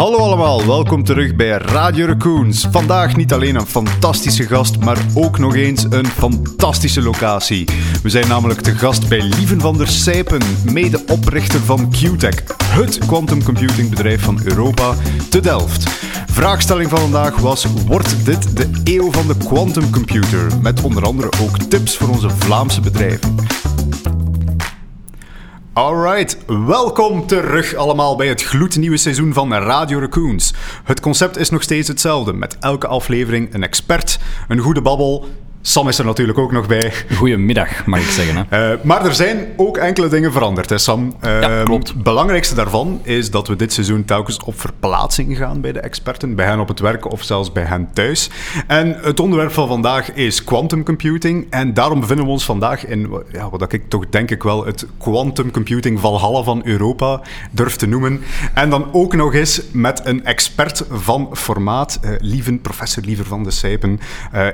Hallo allemaal, welkom terug bij Radio Raccoons. Vandaag niet alleen een fantastische gast, maar ook nog eens een fantastische locatie. We zijn namelijk te gast bij Lieven van der Sijpen, medeoprichter van QTech, het quantum computing bedrijf van Europa, te Delft. Vraagstelling van vandaag was: wordt dit de eeuw van de quantum computer? Met onder andere ook tips voor onze Vlaamse bedrijven. Alright, welkom terug allemaal bij het gloednieuwe seizoen van Radio Raccoons. Het concept is nog steeds hetzelfde, met elke aflevering een expert, een goede babbel Sam is er natuurlijk ook nog bij. Goedemiddag, mag ik zeggen. Hè? Uh, maar er zijn ook enkele dingen veranderd, hè Sam? Uh, ja, klopt. Het belangrijkste daarvan is dat we dit seizoen telkens op verplaatsing gaan bij de experten. Bij hen op het werk of zelfs bij hen thuis. En het onderwerp van vandaag is quantum computing. En daarom bevinden we ons vandaag in ja, wat ik toch denk ik wel het quantum computing valhalla van Europa durf te noemen. En dan ook nog eens met een expert van formaat, uh, Lieven, professor Liever van de Sijpen,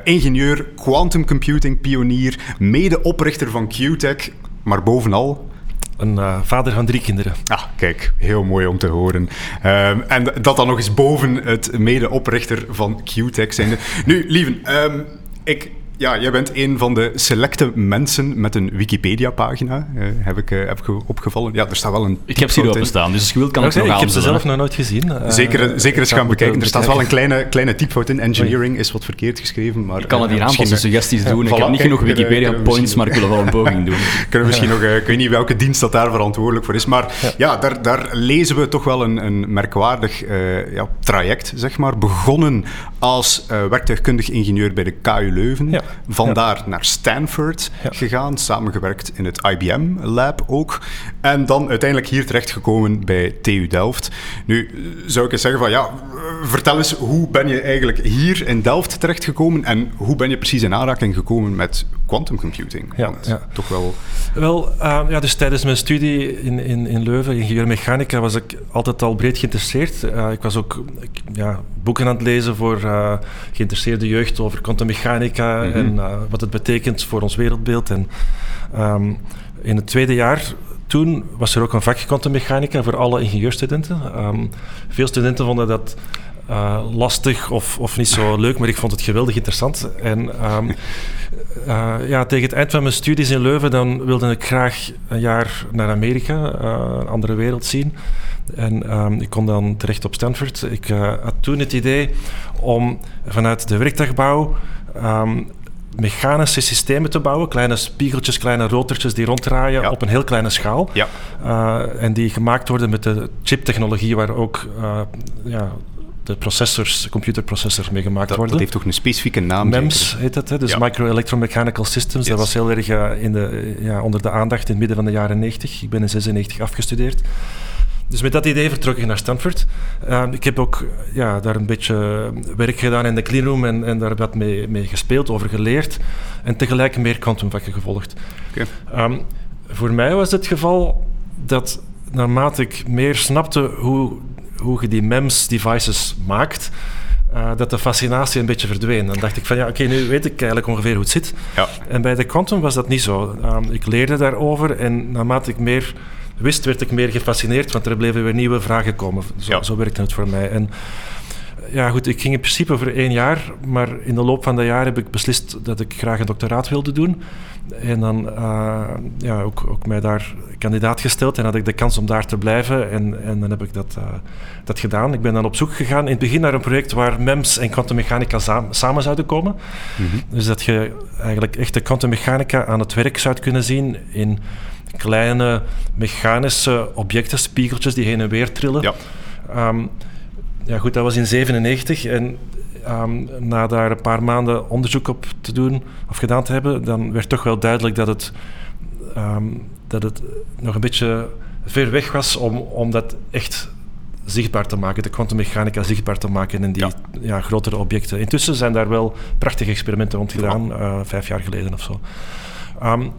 ingenieur quantum quantum computing pionier, medeoprichter van QTech, maar bovenal een uh, vader van drie kinderen. Ah, kijk, heel mooi om te horen. Um, en dat dan nog eens boven het medeoprichter van QTech zijn. Nu, lieven, um, ik ja, jij bent een van de selecte mensen met een Wikipedia-pagina, uh, heb, ik, uh, heb ik opgevallen. Ja, er staat wel een... Ik heb ze hier openstaan, dus als je wilt kan ik nog Ik heb ze zelf nog nooit gezien. Uh, zeker, zeker eens gaan bekijken. Er staat wel een kleine, kleine typfout in. Engineering is wat verkeerd geschreven, maar... Ik kan het hier aanpassen, suggesties doen. ik heb niet genoeg Wikipedia-points, maar ik wil wel een poging doen. kunnen we misschien nog... ik weet niet welke dienst dat daar verantwoordelijk voor is, maar ja, daar, daar lezen we toch wel een, een merkwaardig ja, traject, zeg maar. Begonnen als werktuigkundig ingenieur bij de KU Leuven. Ja. Vandaar naar Stanford gegaan, samengewerkt in het IBM-lab ook. En dan uiteindelijk hier terechtgekomen bij TU Delft. Nu zou ik eens zeggen van ja, vertel eens, hoe ben je eigenlijk hier in Delft terechtgekomen en hoe ben je precies in aanraking gekomen met quantum computing? Ja, ja. toch wel... Wel, uh, ja, dus tijdens mijn studie in, in, in Leuven, ingenieurmechanica, was ik altijd al breed geïnteresseerd. Uh, ik was ook ja, boeken aan het lezen voor uh, geïnteresseerde jeugd over kwantummechanica mm -hmm. en wat het betekent voor ons wereldbeeld. En um, in het tweede jaar toen was er ook een vak kwantummechanica voor alle ingenieurstudenten. Um, veel studenten vonden dat uh, lastig of, of niet zo leuk, maar ik vond het geweldig interessant. En um, uh, ja, tegen het eind van mijn studies in Leuven dan wilde ik graag een jaar naar Amerika, uh, een andere wereld zien. En um, ik kon dan terecht op Stanford. Ik had toen het idee om vanuit de werktuigbouw um, mechanische systemen te bouwen. Kleine spiegeltjes, kleine rotortjes die ronddraaien ja. op een heel kleine schaal. Ja. Uh, en die gemaakt worden met de chiptechnologie waar ook uh, ja, de processors, computerprocessors mee gemaakt dat, worden. Dat heeft toch een specifieke naam? MEMS zeker? heet dat, hè? dus ja. Micro Electromechanical Systems. Yes. Dat was heel erg uh, in de, ja, onder de aandacht in het midden van de jaren 90. Ik ben in 96 afgestudeerd. Dus met dat idee vertrok ik naar Stanford. Uh, ik heb ook ja, daar een beetje werk gedaan in de cleanroom en, en daar wat mee, mee gespeeld, over geleerd. En tegelijk meer kwantumvakken gevolgd. Okay. Um, voor mij was het geval dat naarmate ik meer snapte hoe, hoe je die MEMS-devices maakt, uh, dat de fascinatie een beetje verdween. Dan dacht ik van ja, oké, okay, nu weet ik eigenlijk ongeveer hoe het zit. Ja. En bij de quantum was dat niet zo. Um, ik leerde daarover en naarmate ik meer wist, werd ik meer gefascineerd, want er bleven weer nieuwe vragen komen. Zo, ja. zo werkte het voor mij. En ja, goed, ik ging in principe voor één jaar, maar in de loop van dat jaar heb ik beslist dat ik graag een doctoraat wilde doen. En dan uh, ja, ook, ook mij daar kandidaat gesteld en had ik de kans om daar te blijven. En, en dan heb ik dat, uh, dat gedaan. Ik ben dan op zoek gegaan in het begin naar een project waar MEMS en kwantummechanica samen, samen zouden komen. Mm -hmm. Dus dat je eigenlijk echt de kwantummechanica aan het werk zou kunnen zien in kleine mechanische objecten, spiegeltjes die heen en weer trillen. Ja. Um, ja, goed, dat was in 97 en um, na daar een paar maanden onderzoek op te doen of gedaan te hebben, dan werd toch wel duidelijk dat het, um, dat het nog een beetje ver weg was om, om dat echt zichtbaar te maken, de kwantummechanica zichtbaar te maken in die ja. Ja, grotere objecten. Intussen zijn daar wel prachtige experimenten rond gedaan, uh, vijf jaar geleden of zo. Um,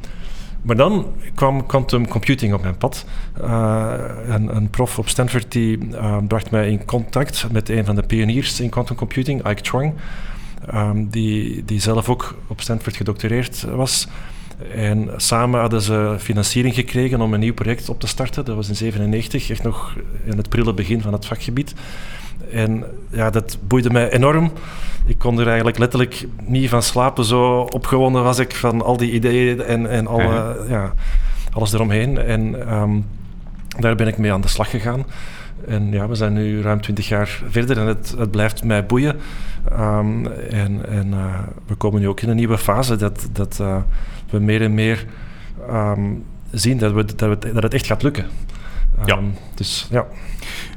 maar dan kwam quantum computing op mijn pad. Uh, een, een, prof op Stanford die uh, bracht mij in contact met een van de pioniers in quantum computing, Ike Chuang, um, die, die zelf ook op Stanford gedoctoreerd was. En samen hadden ze financiering gekregen om een nieuw project op te starten. Dat was in 1997, echt nog in het prille begin van het vakgebied. En ja, dat boeide mij enorm. Ik kon er eigenlijk letterlijk niet van slapen. Zo opgewonden was ik van al die ideeën en, en alle, ja, alles eromheen. En um, daar ben ik mee aan de slag gegaan. En ja, we zijn nu ruim twintig jaar verder en het, het blijft mij boeien. Um, en en uh, we komen nu ook in een nieuwe fase dat, dat uh, we meer en meer um, zien dat, we, dat, we, dat het echt gaat lukken. ja. Dus ja.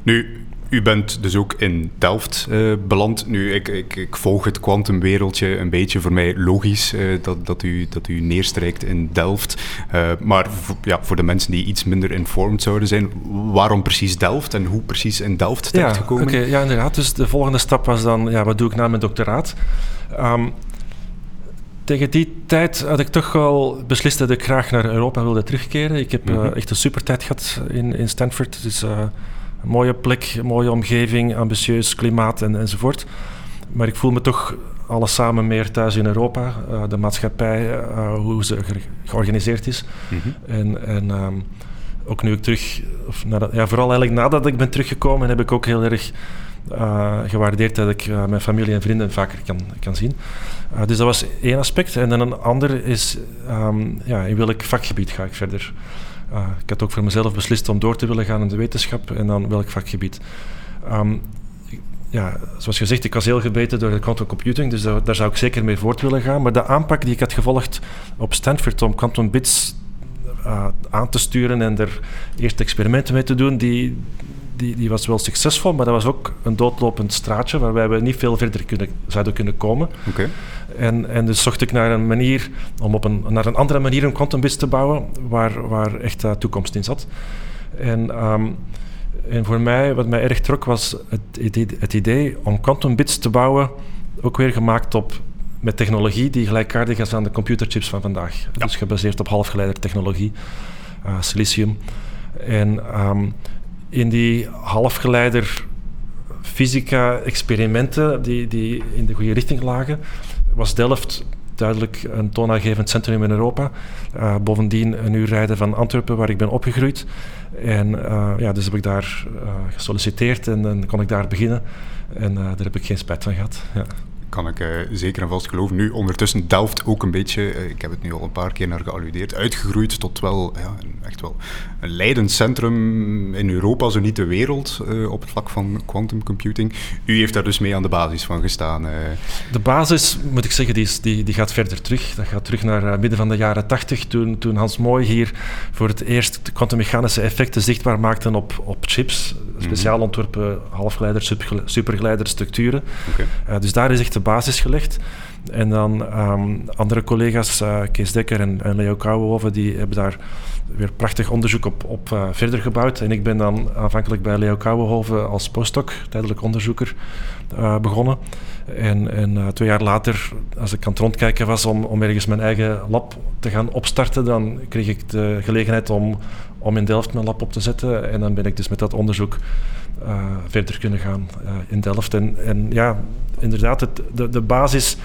Nu, u bent dus ook in Delft uh, beland. Nu, ik, ik, ik, volg het kwantumwereldje een beetje voor mij logisch uh, dat, dat, u, dat u neerstrijkt in Delft. Uh, maar ja, voor de mensen die iets minder informed zouden zijn, waarom precies Delft en hoe precies in Delft terechtgekomen? Ja, okay, ja, inderdaad. Dus de volgende stap was dan, ja, wat doe ik na mijn doctoraat? Um, tegen die tijd had ik toch wel beslist dat ik graag naar Europa wilde terugkeren. Ik heb mm -hmm. echt een super tijd gehad in, in Stanford. Dus, een mooie plek, een mooie omgeving, ambitieus klimaat en, enzovoort. Maar ik voel me toch alles samen meer thuis in Europa. Uh, de maatschappij, uh, hoe ze ge georganiseerd is. Mm -hmm. En, en um, ook nu ik terug, of nadat, ja, vooral eigenlijk nadat ik ben teruggekomen, heb ik ook heel erg uh, gewaardeerd dat ik mijn familie en vrienden vaker kan, kan zien. dus dat was één aspect. En dan een ander is, um, ja, in welk vakgebied ga ik verder? Uh, ik had ook voor mezelf beslist om door te willen gaan in de wetenschap en dan welk vakgebied. Um, ja, zoals gezegd, ik was heel gebeten door de quantum computing, dus daar, zou ik zeker mee voort willen gaan. Maar de aanpak die ik had gevolgd op Stanford om quantum bits uh, aan te sturen en er eerste experimenten mee te doen, die, die, die, was wel succesvol, maar dat was ook een doodlopend straatje waarbij we niet veel verder kunnen, zouden kunnen komen. Okay. En, en dus zocht ik naar een manier om op een, naar een andere manier een quantum bits te bouwen waar, waar echt uh, toekomst in zat. En, um, en voor mij, wat mij erg trok, was het idee, het idee om quantum bits te bouwen, ook weer gemaakt op met technologie die gelijkaardig is aan de computerchips van vandaag. Ja. Dus gebaseerd op halfgeleidertechnologie, uh, silicium. En um, in die halfgeleider fysica-experimenten die, die in de goede richting lagen, was Delft duidelijk een toonaangevend centrum in Europa. Uh, bovendien een uur rijden van Antwerpen, waar ik ben opgegroeid. En uh, ja, dus heb ik daar uh, gesolliciteerd en kon ik daar beginnen. En daar heb ik geen spijt van gehad. Ja kan ik uh, zeker en vast geloven. Nu, ondertussen Delft ook een beetje, uh, ik heb het nu al een paar keer naar gealludeerd, uitgegroeid tot wel, ja, echt wel een leidend centrum in Europa, zo niet de wereld, uh, op het vlak van quantum computing. U heeft daar dus mee aan de basis van gestaan. De basis, moet ik zeggen, die, is, die, die gaat verder terug. Dat gaat terug naar midden van de jaren tachtig, toen, toen Hans Mooi hier voor het eerst de kwantummechanische effecten zichtbaar maakte op, op chips, speciaal mm -hmm. ontworpen halfgeleiders, supergeleiderstructuren. Okay. dus daar is echt de basis gelegd. En dan um, andere collega's, uh, Kees Dekker en, Leo Kouwenhoven, die hebben daar weer prachtig onderzoek op, op uh, verder gebouwd. En ik ben dan aanvankelijk bij Leo Kouwenhoven als postdoc, tijdelijk onderzoeker, uh, begonnen. En, en twee jaar later, als ik aan het rondkijken was om, om ergens mijn eigen lab te gaan opstarten, dan kreeg ik de gelegenheid om, om in Delft mijn lab op te zetten. En dan ben ik dus met dat onderzoek verder kunnen gaan in Delft. En, en ja, inderdaad, het, de, de basis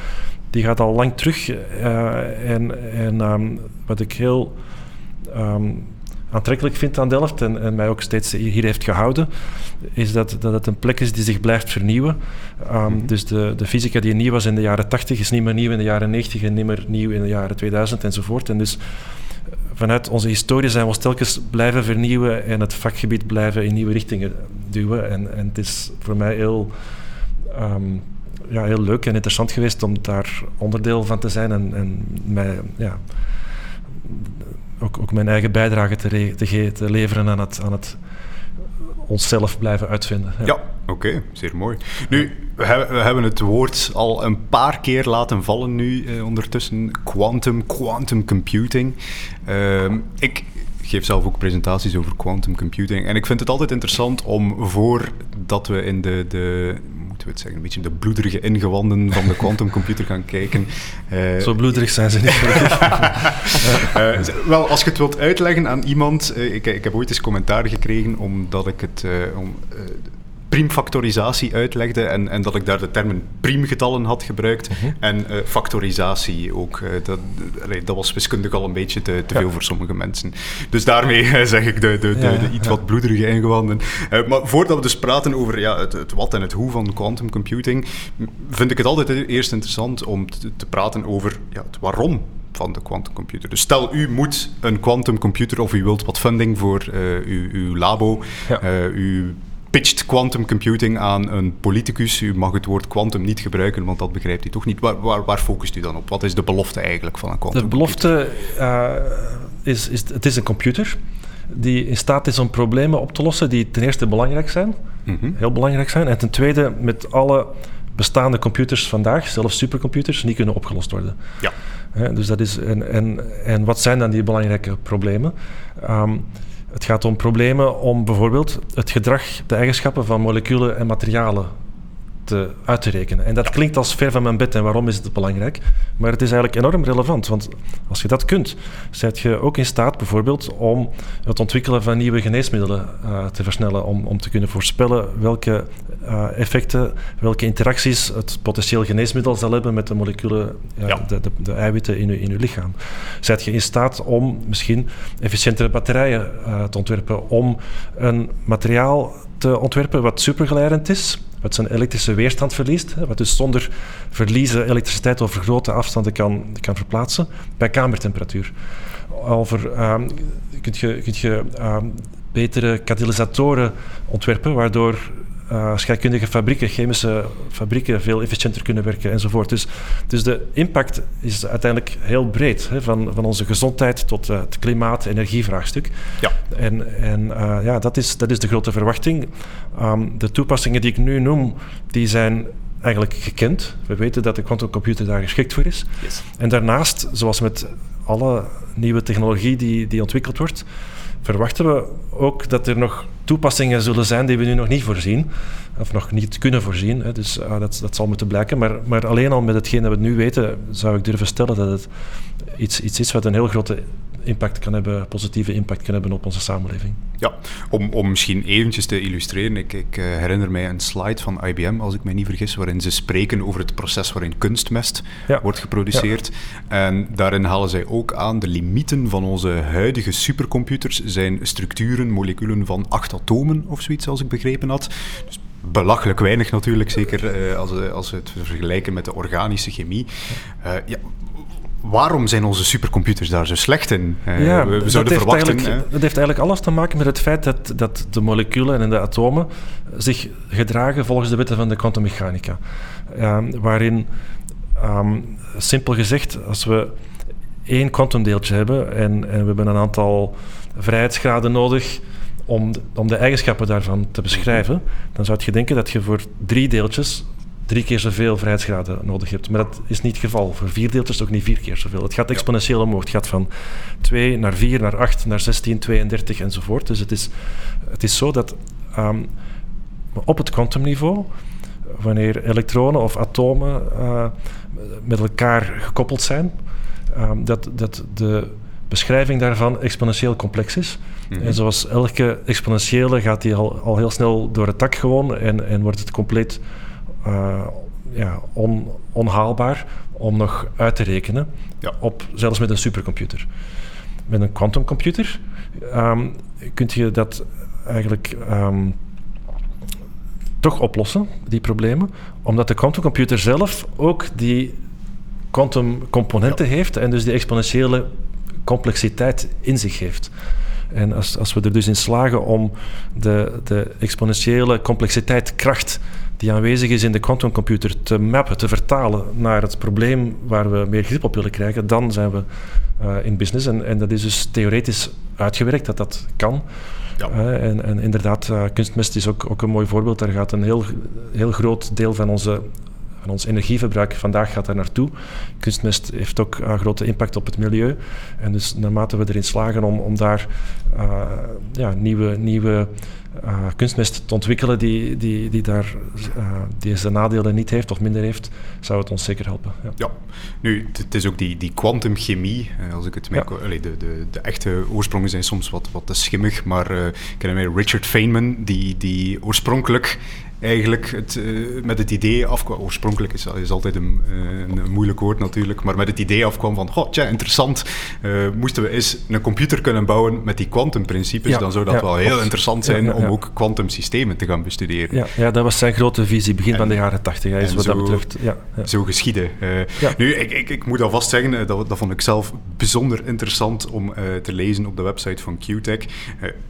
die gaat al lang terug. Uh, en en um, wat ik heel um, aantrekkelijk vind aan Delft en, en, mij ook steeds hier heeft gehouden, is dat, dat het een plek is die zich blijft vernieuwen. Um, mm -hmm. Dus de, de fysica die nieuw was in de jaren 80 is niet meer nieuw in de jaren 90 en niet meer nieuw in de jaren 2000 enzovoort. En dus vanuit onze historie zijn we ons telkens blijven vernieuwen en het vakgebied blijven in nieuwe richtingen duwen. En, en het is voor mij heel um, ja, heel leuk en interessant geweest om daar onderdeel van te zijn en, en mij, ja, ook, ook mijn eigen bijdrage te, te, te leveren aan het, aan het onszelf blijven uitvinden. Ja, oké, zeer mooi. Nu, we hebben, we hebben het woord al een paar keer laten vallen nu eh, ondertussen. Quantum, quantum computing. Uh, ik geef zelf ook presentaties over quantum computing. En ik vind het altijd interessant om voordat we in de, de we het zeggen, een beetje de bloederige ingewanden van de quantumcomputer gaan kijken. Uh, Zo bloederig zijn ze niet. uh, wel, als je het wilt uitleggen aan iemand, uh, ik, ik, heb ooit eens commentaar gekregen omdat ik het om, primfactorisatie uitlegde en, en dat ik daar de termen priemgetallen had gebruikt mhm. en uh, factorisatie ook. dat, dat was wiskundig al een beetje te, te veel voor sommige mensen. Dus daarmee zeg ik de, de, de, iets wat bloederige ingewanden. maar voordat we dus praten over ja, het, het wat en het hoe van quantum computing, vind ik het altijd eerst interessant om te, te praten over ja, het waarom van de quantumcomputer. Dus stel, u moet een quantumcomputer of u wilt wat funding voor uh, uw, uw, labo. Uh, u pitcht quantum computing aan een politicus. U mag het woord quantum niet gebruiken, want dat begrijpt u toch niet. Waar, waar, waar focust u dan op? Wat is de belofte eigenlijk van een quantum De belofte uh, is, is, het is een computer die in staat is om problemen op te lossen die ten eerste belangrijk zijn, mhm. heel belangrijk zijn, en ten tweede met alle bestaande computers vandaag, zelfs supercomputers, niet kunnen opgelost worden. Ja. dus dat is, en, en, en wat zijn dan die belangrijke problemen? Um, het gaat om problemen om bijvoorbeeld het gedrag, de eigenschappen van moleculen en materialen te, uit te rekenen. En dat klinkt als ver van mijn bed en waarom is het belangrijk? Maar het is eigenlijk enorm relevant, want als je dat kunt, zet je ook in staat bijvoorbeeld om het ontwikkelen van nieuwe geneesmiddelen uh, te versnellen, om, om te kunnen voorspellen welke uh, effecten, welke interacties het potentieel geneesmiddel zal hebben met de moleculen, uh, ja. de, de, de, eiwitten in je, in uw lichaam. Zet je in staat om misschien efficiëntere batterijen te ontwerpen, om een materiaal te ontwerpen wat supergeleidend is, wat zijn elektrische weerstand verliest, wat dus zonder verliezen elektriciteit over grote afstanden kan, kan verplaatsen, bij kamertemperatuur. Over, um, kun je, kun je um, betere katalysatoren ontwerpen, waardoor uh, scheikundige fabrieken, chemische fabrieken veel efficiënter kunnen werken enzovoort. Dus, dus de impact is uiteindelijk heel breed, hè, van, van onze gezondheid tot uh, het klimaat- energievraagstuk. Ja. En, en uh, ja, dat, is, dat is de grote verwachting. Um, de toepassingen die ik nu noem, die zijn eigenlijk gekend. We weten dat de quantumcomputer daar geschikt voor is. Yes. En daarnaast, zoals met alle nieuwe technologie die, die ontwikkeld wordt, verwachten we ook dat er nog toepassingen zullen zijn die we nu nog niet voorzien, of nog niet kunnen voorzien. Hè. Dus uh, dat, dat zal moeten blijken. Maar, maar alleen al met hetgeen dat we nu weten, zou ik durven stellen dat het iets, iets is wat een heel grote impact kan hebben, positieve impact kan hebben op onze samenleving. Ja, om, om misschien eventjes te illustreren, ik, ik uh, herinner mij een slide van IBM, als ik mij niet vergis, waarin ze spreken over het proces waarin kunstmest ja. wordt geproduceerd. Ja. En daarin halen zij ook aan de limieten van onze huidige supercomputers zijn structuren, moleculen van acht atomen of zoiets, als ik begrepen had. Dus belachelijk weinig natuurlijk, zeker uh, als, als we het vergelijken met de organische chemie. Uh, ja, waarom zijn onze supercomputers daar zo slecht in? Uh, ja, we, zouden dat verwachten. Heeft dat heeft eigenlijk alles te maken met het feit dat, dat de moleculen en de atomen zich gedragen volgens de wetten van de kwantummechanica. Uh, waarin, um, simpel gezegd, als we één kwantumdeeltje hebben en, en we hebben een aantal vrijheidsgraden nodig om de, om de eigenschappen daarvan te beschrijven, dan zou je denken dat je voor drie deeltjes drie keer zoveel vrijheidsgraden nodig hebt. Maar dat is niet het geval. Voor vier deeltjes ook niet vier keer zoveel. Het gaat exponentieel omhoog. Het gaat van 2 naar 4, naar 8, naar 16, 32 enzovoort. Dus het is, het is zo dat um, op het kwantumniveau, wanneer elektronen of atomen uh, met elkaar gekoppeld zijn, um, dat, dat de beschrijving daarvan exponentieel complex is. Mm -hmm. En zoals elke exponentiële gaat die al, al heel snel door het tak gewoon en, en wordt het compleet ja, on, onhaalbaar om nog uit te rekenen, ja. op, zelfs met een supercomputer. Met een quantumcomputer um, kun je dat eigenlijk um, toch oplossen, die problemen, omdat de quantumcomputer zelf ook die quantumcomponenten ja. heeft en dus die exponentiële complexiteit in zich heeft. En als, als we er dus in slagen om de, de exponentiële complexiteit, kracht die aanwezig is in de quantumcomputer te mappen, te vertalen naar het probleem waar we meer grip op willen krijgen, dan zijn we uh, in business. En, en, dat is dus theoretisch uitgewerkt dat dat kan. Ja. Uh, en, en, inderdaad, uh, kunstmest is ook, ook een mooi voorbeeld. Daar gaat een heel, heel groot deel van onze ons energieverbruik vandaag gaat daar naartoe. Kunstmest heeft ook een grote impact op het milieu. En dus naarmate we erin slagen om, om daar uh, ja, nieuwe, nieuwe uh, kunstmest te ontwikkelen die, die, die daar uh, deze nadelen niet heeft of minder heeft, zou het ons zeker helpen. Ja, ja. nu, het is ook die, die kwantumchemie, als ik het ja. Allee, de, de, de echte oorsprongen zijn soms wat, wat te schimmig, maar ik ken mij Richard Feynman, die, die oorspronkelijk eigenlijk het, uh, met het idee afkwam. Oorspronkelijk is, is altijd een, een, een, moeilijk woord natuurlijk, maar met het idee afkwam van: goh, tja, interessant. Uh, moesten we eens een computer kunnen bouwen met die kwantumprincipes, ja, dan zou dat ja, wel heel interessant zijn ja, om ook kwantumsystemen te gaan bestuderen. Ja, ja, dat was zijn grote visie, begin en, van de jaren tachtig, is wat zo, dat betreft. Ja, Zo geschieden. Uh, nu, ik, ik, ik, moet alvast zeggen, dat, dat vond ik zelf bijzonder interessant om te lezen op de website van QTech.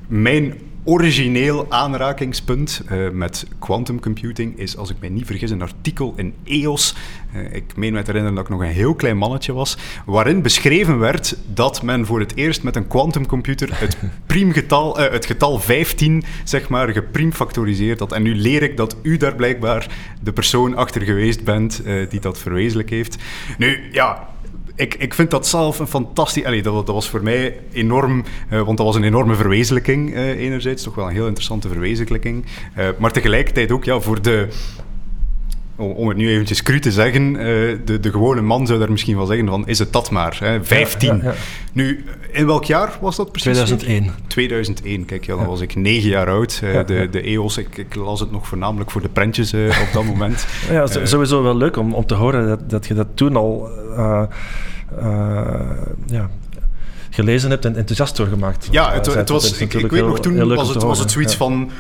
mijn origineel aanrakingspunt uh, met quantum computing is, als ik mij niet vergis, een artikel in EOS. Uh, ik meen me te herinneren dat ik nog een heel klein mannetje was, waarin beschreven werd dat men voor het eerst met een quantumcomputer het priemgetal, uh, het getal 15, zeg maar, gepriemfactoriseerd had. En nu leer ik dat u daar blijkbaar de persoon achter geweest bent die dat verwezenlijk heeft. Nu, ja, ik, ik vind dat zelf een fantastisch... Allee, dat, dat was voor mij enorm... Uh, want dat was een enorme verwezenlijking uh, enerzijds. Toch wel een heel interessante verwezenlijking. Uh, maar tegelijkertijd ook ja, voor de om het nu eventjes cru te zeggen, de, de gewone man zou daar misschien wel zeggen van, is het dat maar, hè? 15. Ja, ja, Nu, in welk jaar was dat precies? 2001. 2001, kijk, ja, dan was ik negen jaar oud. de, de EOS, ik, ik, las het nog voornamelijk voor de prentjes op dat moment. Ja, sowieso wel leuk om, om te horen dat, dat je dat toen al ja, gelezen hebt en enthousiast door gemaakt. Ja, het, het was, ik, ik weet nog, toen was het, was het zoiets van...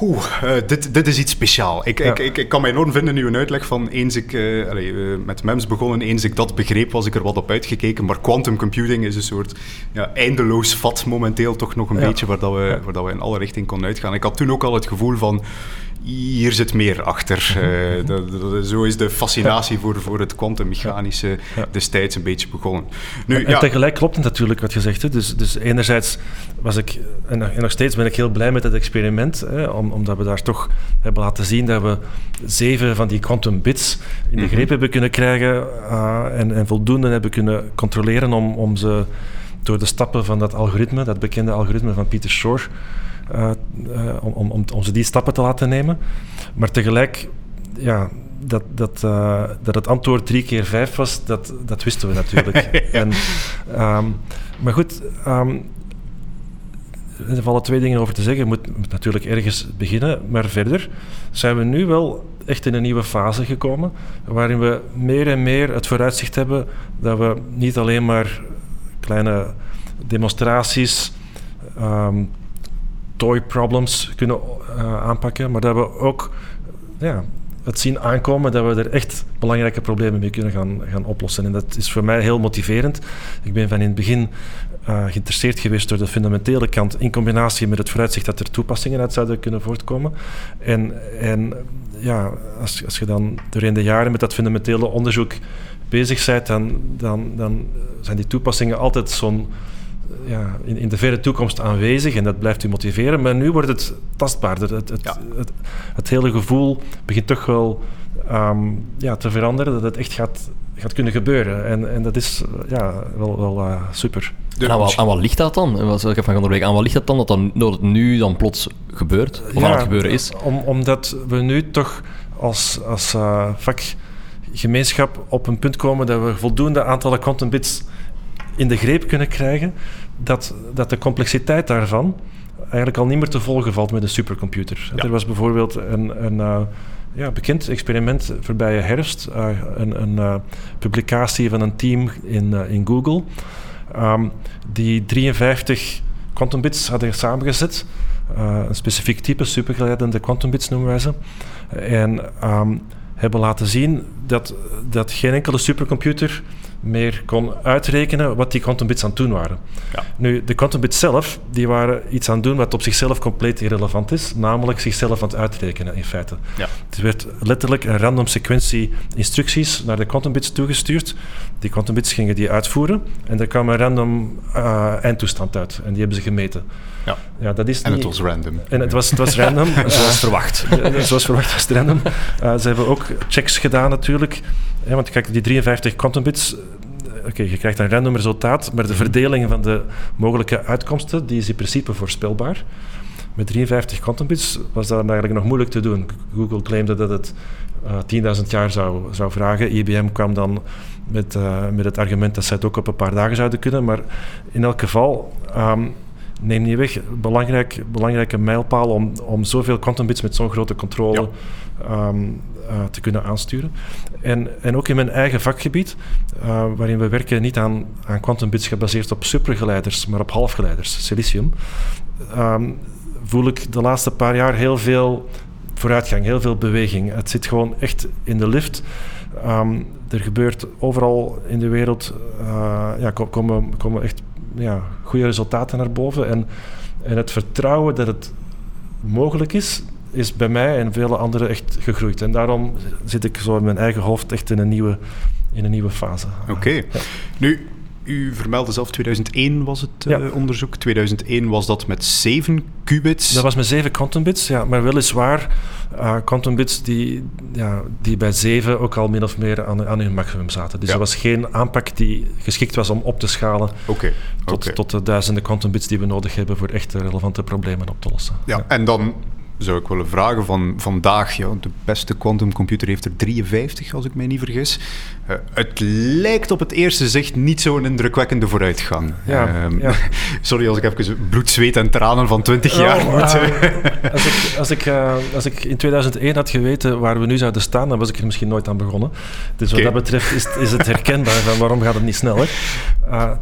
Oeh, uh, dit, dit is iets speciaal. Ik, ik, ik, ik, kan mij enorm vinden in uw uitleg van eens ik uh, allez, uh, met MEMS begonnen, eens ik dat begreep, was ik er wat op uitgekeken. Maar quantum computing is een soort ja, eindeloos vat momenteel toch nog een ja. beetje waar, dat we, waar dat we in alle richtingen konden uitgaan. Ik had toen ook al het gevoel van hier zit meer achter. Uh, dat, dat, zo is de fascinatie voor, voor het kwantummechanische destijds een beetje begonnen. Nu, en, ja. tegelijk klopt het natuurlijk wat je zegt. Hè. Dus, dus enerzijds was ik, en, nog steeds ben ik heel blij met het experiment, hè, om, omdat we daar toch hebben laten zien dat we zeven van die quantum bits in de greep mm -hmm. hebben kunnen krijgen uh, en, en voldoende hebben kunnen controleren om, om ze door de stappen van dat algoritme, dat bekende algoritme van Peter Shor, uh, uh, om, om, om ze die stappen te laten nemen. Maar tegelijk, ja, dat, dat, uh, dat het antwoord drie keer vijf was, dat, dat wisten we natuurlijk. en, um, maar goed, um, er vallen twee dingen over te zeggen. Je moet, moet, natuurlijk ergens beginnen, maar verder zijn we nu wel echt in een nieuwe fase gekomen, waarin we meer en meer het vooruitzicht hebben dat we niet alleen maar kleine demonstraties, um, toy problems kunnen uh, aanpakken, maar dat we ook ja, het zien aankomen dat we er echt belangrijke problemen mee kunnen gaan, gaan oplossen. En dat is voor mij heel motiverend. Ik ben van in het begin uh, geïnteresseerd geweest door de fundamentele kant in combinatie met het vooruitzicht dat er toepassingen uit zouden kunnen voortkomen. En, en ja, als, als je dan doorheen de jaren met dat fundamentele onderzoek bezig bent, dan, dan zijn die toepassingen altijd zo'n ja, in, in, de verre toekomst aanwezig en dat blijft u motiveren. Maar nu wordt het tastbaarder. Het, het, ja. het, het hele gevoel begint toch wel um, ja, te veranderen, dat het echt gaat, gaat kunnen gebeuren. En, en dat is ja, wel, wel uh, super. En aan, wat, aan wat ligt dat dan? Wat ik van. Aan wat ligt dat dan dat, dan, dat het nu dan plots gebeurt? Of ja, aan het gebeuren is? Om, omdat we nu toch als, als uh, vakgemeenschap op een punt komen dat we voldoende aantallen quantum bits in de greep kunnen krijgen dat, dat de complexiteit daarvan eigenlijk al niet meer te volgen valt met een supercomputer. Ja. Er was bijvoorbeeld een, een uh, ja, bekend experiment voorbije herfst, uh, een, een uh, publicatie van een team in, in Google, um, die 53 quantum bits hadden samengezet. een specifiek type, supergeleidende quantum bits noemen wij ze. En um, hebben laten zien dat, dat geen enkele supercomputer meer kon uitrekenen wat die quantum bits aan het doen waren. Ja. Nu, de quantum bits zelf, die waren iets aan het doen wat op zichzelf compleet irrelevant is, namelijk zichzelf aan het uitrekenen in feite. Ja. Er werd letterlijk een random sequentie instructies naar de quantum bits toegestuurd. Die quantum bits gingen die uitvoeren en er kwam een random uh, eindtoestand uit en die hebben ze gemeten. Ja. Ja, dat is en niet... het was random. En het was, het was random. zoals verwacht. zoals verwacht was het random. Uh, ze hebben ook checks gedaan natuurlijk. Ja, want kijk, die 53 quantum bits oké, okay, je krijgt een random resultaat, maar de mhm. verdeling van de mogelijke uitkomsten die is in principe voorspelbaar. Met 53 quantum bits was dat eigenlijk nog moeilijk te doen. Google claimde dat het uh, eh, 10.000 jaar zou, zou vragen. IBM kwam dan met, uh, met het argument dat ze het ook op een paar dagen zouden kunnen. Maar in elk geval, um, neem niet weg, belangrijk, belangrijke mijlpaal om, om zoveel quantum bits met zo'n grote controle ehm, eh, te kunnen aansturen. En, en ook in mijn eigen vakgebied, uh, waarin we werken niet aan, aan quantum bits gebaseerd op supergeleiders, maar op halfgeleiders, silicium, ehm, voel ik de laatste paar jaar heel veel vooruitgang, heel veel beweging. Het zit gewoon echt in de lift. Ehm, er gebeurt overal in de wereld, uh, ja, komen, komen echt ja, goede resultaten naar boven. En, en het vertrouwen dat het mogelijk is, is bij mij en vele anderen echt gegroeid. En daarom zit ik zo in mijn eigen hoofd echt in een nieuwe, in een nieuwe fase. Oké. Nu, u vermeldde zelf 2001 was het uh, onderzoek. 2001 was dat met 7 qubits. Dat was met 7 quantum bits, ja. Maar weliswaar uh, quantum bits die, ja, die bij 7 ook al min of meer aan, aan hun maximum zaten. Dus ja. er was geen aanpak die geschikt was om op te schalen okay. tot, okay. tot de duizenden quantum bits die we nodig hebben voor echt relevante problemen op te lossen. Ja. en dan zou ik willen vragen van vandaag. Ja, de beste quantumcomputer heeft er 53, als ik mij niet vergis. Uh, het lijkt op het eerste zicht niet zo'n indrukwekkende vooruitgang. Ja, um, ja. Sorry als ik even bloed, zweet en tranen van 20 jaar oh, moet. Uh, als, ik, als, ik, uh, als ik in 2001 had geweten waar we nu zouden staan, dan was ik er misschien nooit aan begonnen. Dus wat okay. dat betreft is, is het herkenbaar van waarom gaat het niet sneller.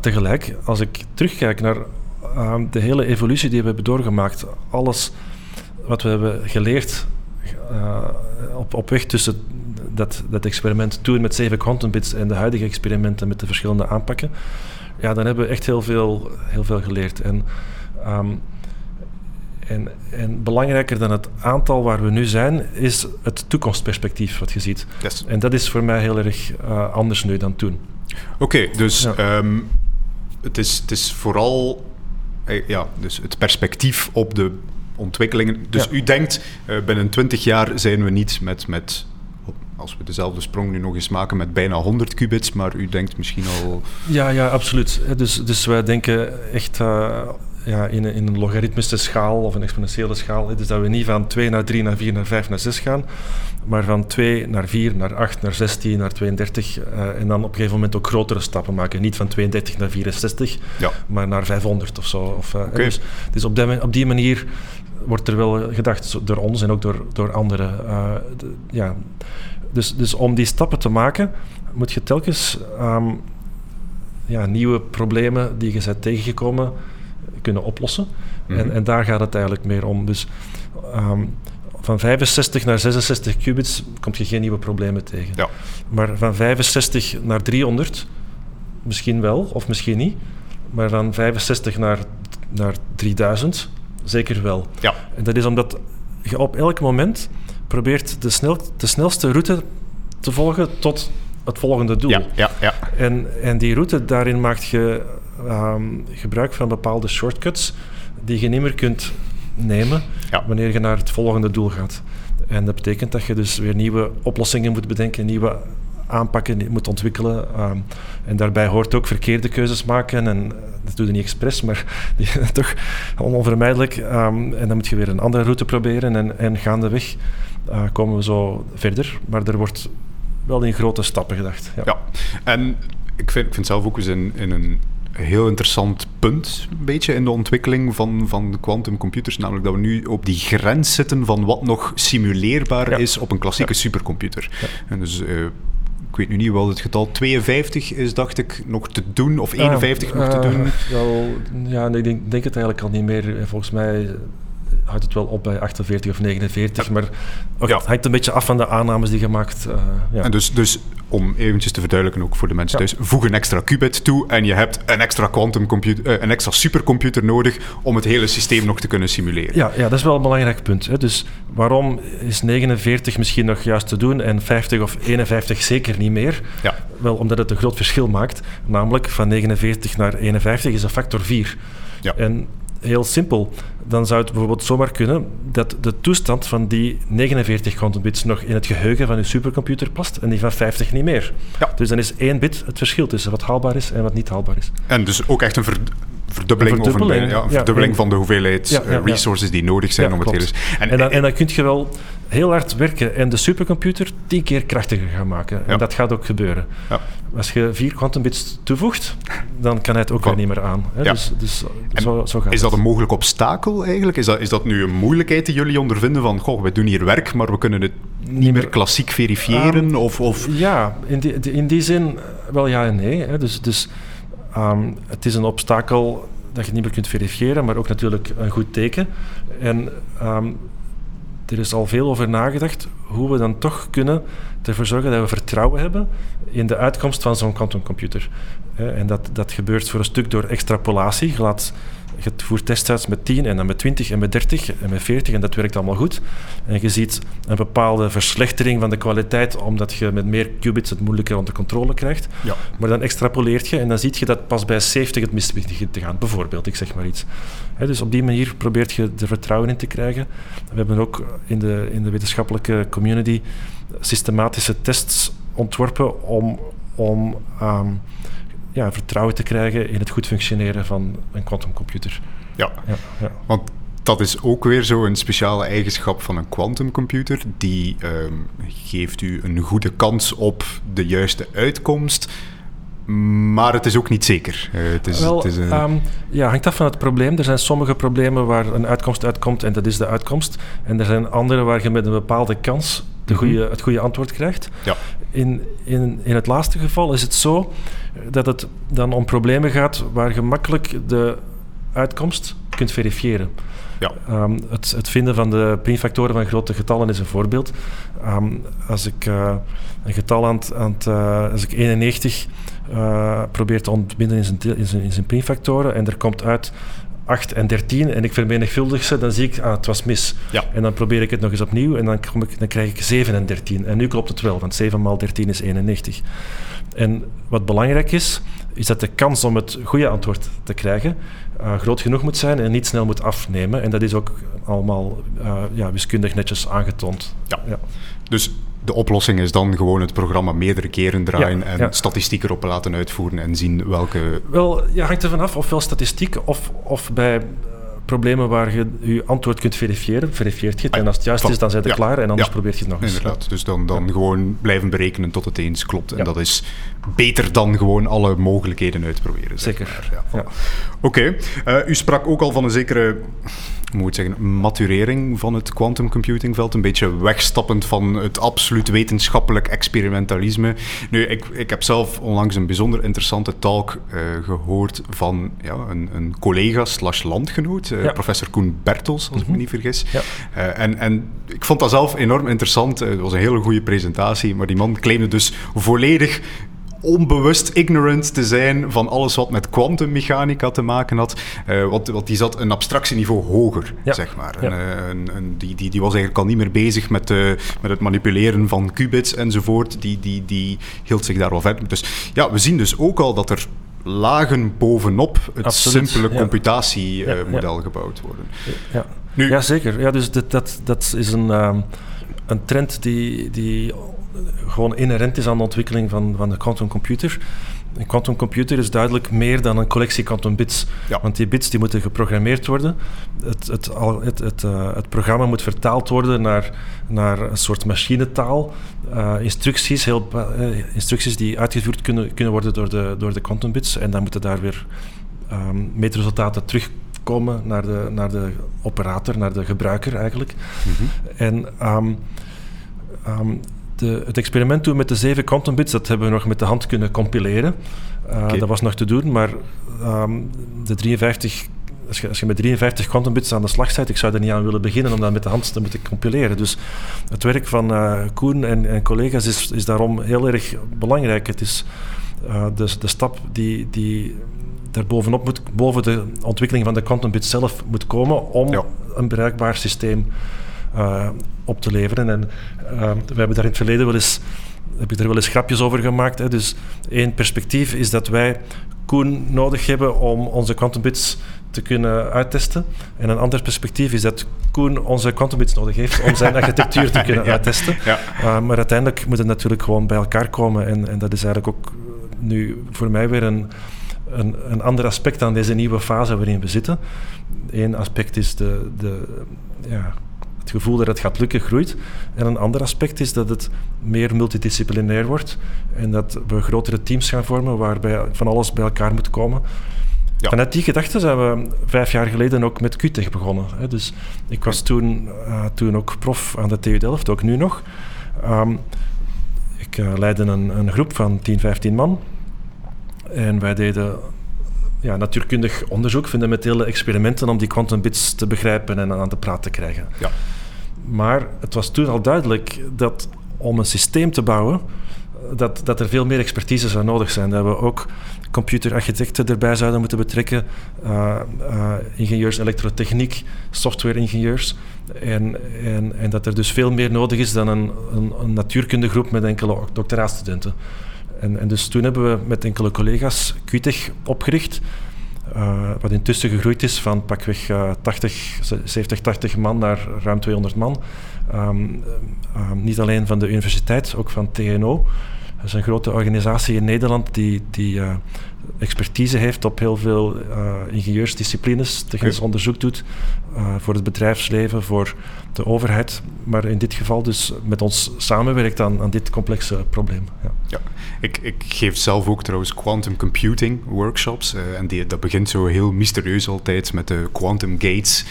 tegelijk, als ik terugkijk naar de hele evolutie die we hebben doorgemaakt, alles wat we hebben geleerd uh, op, op weg tussen dat, dat experiment toen met 7 quantum bits en de huidige experimenten met de verschillende aanpakken, ja, dan hebben we echt heel veel, heel veel geleerd. En, um, en, en belangrijker dan het aantal waar we nu zijn, is het toekomstperspectief wat je ziet. Yes. En dat is voor mij heel erg uh, anders nu dan toen. Oké, okay, dus ja. um, het, is, het is vooral ja, dus het perspectief op de ontwikkelingen. Dus ja. u denkt, uh, binnen 20 jaar zijn we niet met, met, als we dezelfde sprong nu nog eens maken, met bijna 100 qubits, maar u denkt misschien al... Ja, ja, absoluut. Dus, dus wij denken echt uh, ja, in, in een logaritmische schaal of een exponentiële schaal. Dus dat we niet van 2 naar 3 naar 4 naar 5 naar 6 gaan, maar van 2 naar 4 naar 8 naar 16 naar 32 uh, en dan op een gegeven moment ook grotere stappen maken. Niet van 32 naar 64, ja. maar naar 500 of zo. Of, uh, okay. dus, dus op, die, op die manier wordt er wel gedacht door ons en ook door, door anderen. De, ja. dus, dus om die stappen te maken, moet je telkens um, ja, nieuwe problemen die je bent tegengekomen kunnen oplossen. Mm -hmm. en, en daar gaat het eigenlijk meer om. Dus um, van 65 naar 66 qubits kom je geen nieuwe problemen tegen. Ja. Maar van 65 naar 300 misschien wel, of misschien niet. Maar van 65 naar, naar 3000 zeker wel. Ja. En dat is omdat je op elk moment probeert de, snel, de snelste route te volgen tot het volgende doel. Ja, ja, ja. En, en die route, daarin maakt je um, gebruik van bepaalde shortcuts die je niet meer kunt nemen ja. wanneer je naar het volgende doel gaat. En dat betekent dat je dus weer nieuwe oplossingen moet bedenken, nieuwe aanpakken moet ontwikkelen. Um, en daarbij hoort ook verkeerde keuzes maken. En dat doe je niet expres, maar die, toch onvermijdelijk. Um, en dan moet je weer een andere route proberen. En, en gaandeweg uh, komen we zo verder. Maar er wordt wel in grote stappen gedacht. Ja, ja. en ik vind, ik vind zelf ook eens in, in een heel interessant punt, een beetje in de ontwikkeling van, van quantumcomputers. Namelijk dat we nu op die grens zitten van wat nog simuleerbaar ja. is op een klassieke ja. supercomputer. Ja. En dus uh, ik weet nu niet wel het getal 52 is, dacht ik, nog te doen, of 51 uh, nog te doen. Wel, ja, ik denk, denk het eigenlijk al niet meer. Volgens mij houdt het wel op bij 48 of 49, ja. maar ja. het hangt een beetje af van de aannames die je maakt. Uh, ja. En dus, dus om eventjes te verduidelijken, ook voor de mensen thuis, voeg een extra qubit toe en je hebt een extra quantumcomputer, uh, een extra supercomputer nodig om het hele systeem nog te kunnen simuleren. Ja, ja dat is wel een belangrijk punt. Hè. Dus waarom is 49 misschien nog juist te doen en 50 of 51 zeker niet meer? Ja. Wel, omdat het een groot verschil maakt. Namelijk van 49 naar 51 is een factor 4. Ja. En heel simpel. Dan zou het bijvoorbeeld zomaar kunnen dat de toestand van die 49 quantum bits nog in het geheugen van uw supercomputer past en die van 50 niet meer. Ja. Dus dan is één bit het verschil tussen wat haalbaar is en wat niet haalbaar is. En dus ook echt een ver verdubbeling, een verdubbeling, of een, ja, een verdubbeling ja, van de hoeveelheid uh, resources die nodig zijn om klopt. het hele... En, en, dan, en dan kun je wel heel hard werken en de supercomputer tien keer krachtiger gaan maken. En dat gaat ook gebeuren. Ja. Als je vier quantum bits toevoegt, dan kan hij het ook weer niet meer aan. Hè? Dus, dus zo, zo gaat is dat een mogelijk obstakel eigenlijk? Is dat, is dat nu een moeilijkheid die jullie ondervinden van, goh, we doen hier werk, maar we kunnen het niet meer klassiek verifiëren? Um, of, of... Ja, in die, in die zin wel ja en nee. Hè? Dus, dus um, het is een obstakel dat je niet meer kunt verifiëren, maar ook natuurlijk een goed teken. En um, er is al veel over nagedacht hoe we dan toch kunnen ervoor zorgen dat we vertrouwen hebben in de uitkomst van zo'n quantumcomputer. En dat, dat gebeurt voor een stuk door extrapolatie. Je laat je voert tests uit met 10 en dan met 20 en met 30 en met 40 en dat werkt allemaal goed. En je ziet een bepaalde verslechtering van de kwaliteit omdat je met meer qubits het moeilijker onder controle krijgt. Ja. Maar dan extrapoleert je en dan zie je dat pas bij 70 het mis begint te gaan, bijvoorbeeld, ik zeg maar iets. dus op die manier probeert je er vertrouwen in te krijgen. We hebben ook in de, in de wetenschappelijke community systematische tests ontworpen om, om ehm, ja, vertrouwen te krijgen in het goed functioneren van een quantumcomputer. Ja. Ja, ja, want dat is ook weer zo een speciale eigenschap van een quantumcomputer. Die ehm, geeft u een goede kans op de juiste uitkomst. Maar het is ook niet zeker. Uh, het is, Wel, het is een... um, ja, hangt af van het probleem. Er zijn sommige problemen waar een uitkomst uitkomt en dat is de uitkomst. En er zijn andere waar je met een bepaalde kans de mhm. goede, het goede antwoord krijgt. Ja. In, in, in het laatste geval is het zo dat het dan om problemen gaat waar je makkelijk de uitkomst kunt verifiëren. Ja. Um, het, het, vinden van de primfactoren van grote getallen is een voorbeeld. Um, als ik uh, een getal aan het, uh, als ik 91 uh, probeer te ontbinden in zijn, in, zijn, in zijn primfactoren en er komt uit 8 en 13 en ik vermenigvuldig ze, dan zie ik, ah, het was mis. Ja. En dan probeer ik het nog eens opnieuw en dan, kom ik, dan krijg ik 7 en 13. En nu klopt het wel, want 7 maal 13 is 91. En wat belangrijk is, is dat de kans om het goede antwoord te krijgen uh, groot genoeg moet zijn en niet snel moet afnemen. En dat is ook allemaal uh, ja, wiskundig netjes aangetoond. Ja. ja. Dus de oplossing is dan gewoon het programma meerdere keren draaien en ja. statistiek erop laten uitvoeren en zien welke... Wel, ja, hangt er vanaf, ofwel statistiek of, of bij problemen waar je je antwoord kunt verifiëren, verifieert je het. en als het juist is, dan zijn je klaar en anders probeert je het nog eens. Inderdaad, dus dan, dan gewoon blijven berekenen tot het eens klopt. En dat is beter dan gewoon alle mogelijkheden uitproberen. Zeker. Oké. Okay. Uh, u sprak ook al van een zekere moet zeggen, maturering van het quantum computingveld. Een beetje wegstappend van het absoluut wetenschappelijk experimentalisme. Nu, ik, ik heb zelf onlangs een bijzonder interessante talk uh, gehoord van ja, een, een collega slash landgenoot, uh, ja. professor Koen Bertels, als ik me niet vergis. Ja. Uh, en, en ik vond dat zelf enorm interessant. het was een hele goede presentatie, maar die man claimde dus volledig onbewust ignorant te zijn van alles wat met kwantummechanica te maken had. Uh, want, want die zat een abstractieniveau hoger, zeg maar. Ja. En, en, die, die, die was eigenlijk al niet meer bezig met, uh, met het manipuleren van qubits enzovoort. Die, die, die hield zich daar wel verder. Dus ja, we zien dus ook al dat er lagen bovenop het Absoluut, simpele computatiemodel gebouwd worden. Ja, nu, ja zeker. Ja, dus dat, dat, dat is een, um, een trend die, die gewoon inherent is aan de ontwikkeling van, van de quantumcomputer. Een quantumcomputer is duidelijk meer dan een collectie quantum bits. Want die bits die moeten geprogrammeerd worden. Het, het, het, het, uh, het programma moet vertaald worden naar, naar een soort machinetaal. Uh, instructies, heel, uh, instructies die uitgevoerd kunnen, kunnen worden door de, door de quantum bits. En dan moeten daar weer um, meetresultaten terugkomen naar de, naar de operator, naar de gebruiker eigenlijk. Mm -hmm. En um, um, de, het experiment toen met de zeven quantum bits, dat hebben we nog met de hand kunnen compileren. Uh, okay. Dat was nog te doen, maar um, de 53 als je, als je, met 53 quantum bits aan de slag bent, ik zou er niet aan willen beginnen om dat met de hand te moeten compileren. Dus het werk van uh, Koen en, en, collega's is, is daarom heel erg belangrijk. Het is uh, de, de stap die, die daar bovenop moet, boven de ontwikkeling van de quantum bits zelf moet komen om ja. een bereikbaar systeem uh, op te leveren. En uh, we hebben daar in het verleden wel eens, heb ik er wel eens grapjes over gemaakt. Hè. Dus één perspectief is dat wij Koen nodig hebben om onze quantum bits te kunnen uittesten. En een ander perspectief is dat Koen onze quantum bits nodig heeft om zijn architectuur te kunnen ja. uittesten. Ja. Uh, maar uiteindelijk moet het natuurlijk gewoon bij elkaar komen. En, en dat is eigenlijk ook nu voor mij weer een, een, een ander aspect aan deze nieuwe fase waarin we zitten. Eén aspect is de, de ja, het gevoel dat het gaat lukken groeit. En een ander aspect is dat het meer multidisciplinair wordt en dat we grotere teams gaan vormen waarbij van alles bij elkaar moet komen. Ja. Vanuit die gedachte zijn we vijf jaar geleden ook met QTech begonnen. Hè. Dus ik was toen, uh, toen ook prof aan de TU Delft, ook nu nog. Um, ik uh, leidde een, een, groep van 10, 15 man. En wij deden ja, natuurkundig onderzoek, fundamentele experimenten om die quantum bits te begrijpen en aan de praat te krijgen. Ja. Maar het was toen al duidelijk dat om een systeem te bouwen, dat, dat er veel meer expertise zou nodig zijn. Dat we ook computerarchitecten erbij zouden moeten betrekken, uh, uh, ingenieurs elektrotechniek, software-ingenieurs. En, en, en dat er dus veel meer nodig is dan een, een, een natuurkundegroep met enkele doctoraatstudenten. En, en dus toen hebben we met enkele collega's QTech opgericht. Uh, wat intussen gegroeid is van pakweg uh, 80, 70, 80 man naar ruim 200 man. Um, um, niet alleen van de universiteit, ook van TNO. Dat is een grote organisatie in Nederland die, die uh, expertise heeft op heel veel uh, ingenieursdisciplines, technisch ja. onderzoek doet uh, voor het bedrijfsleven, voor de overheid, maar in dit geval dus met ons samenwerkt aan, aan dit complexe probleem. Ja. ja. Ik, ik, geef zelf ook trouwens quantum computing workshops en die, dat begint zo heel mysterieus altijd met de quantum gates.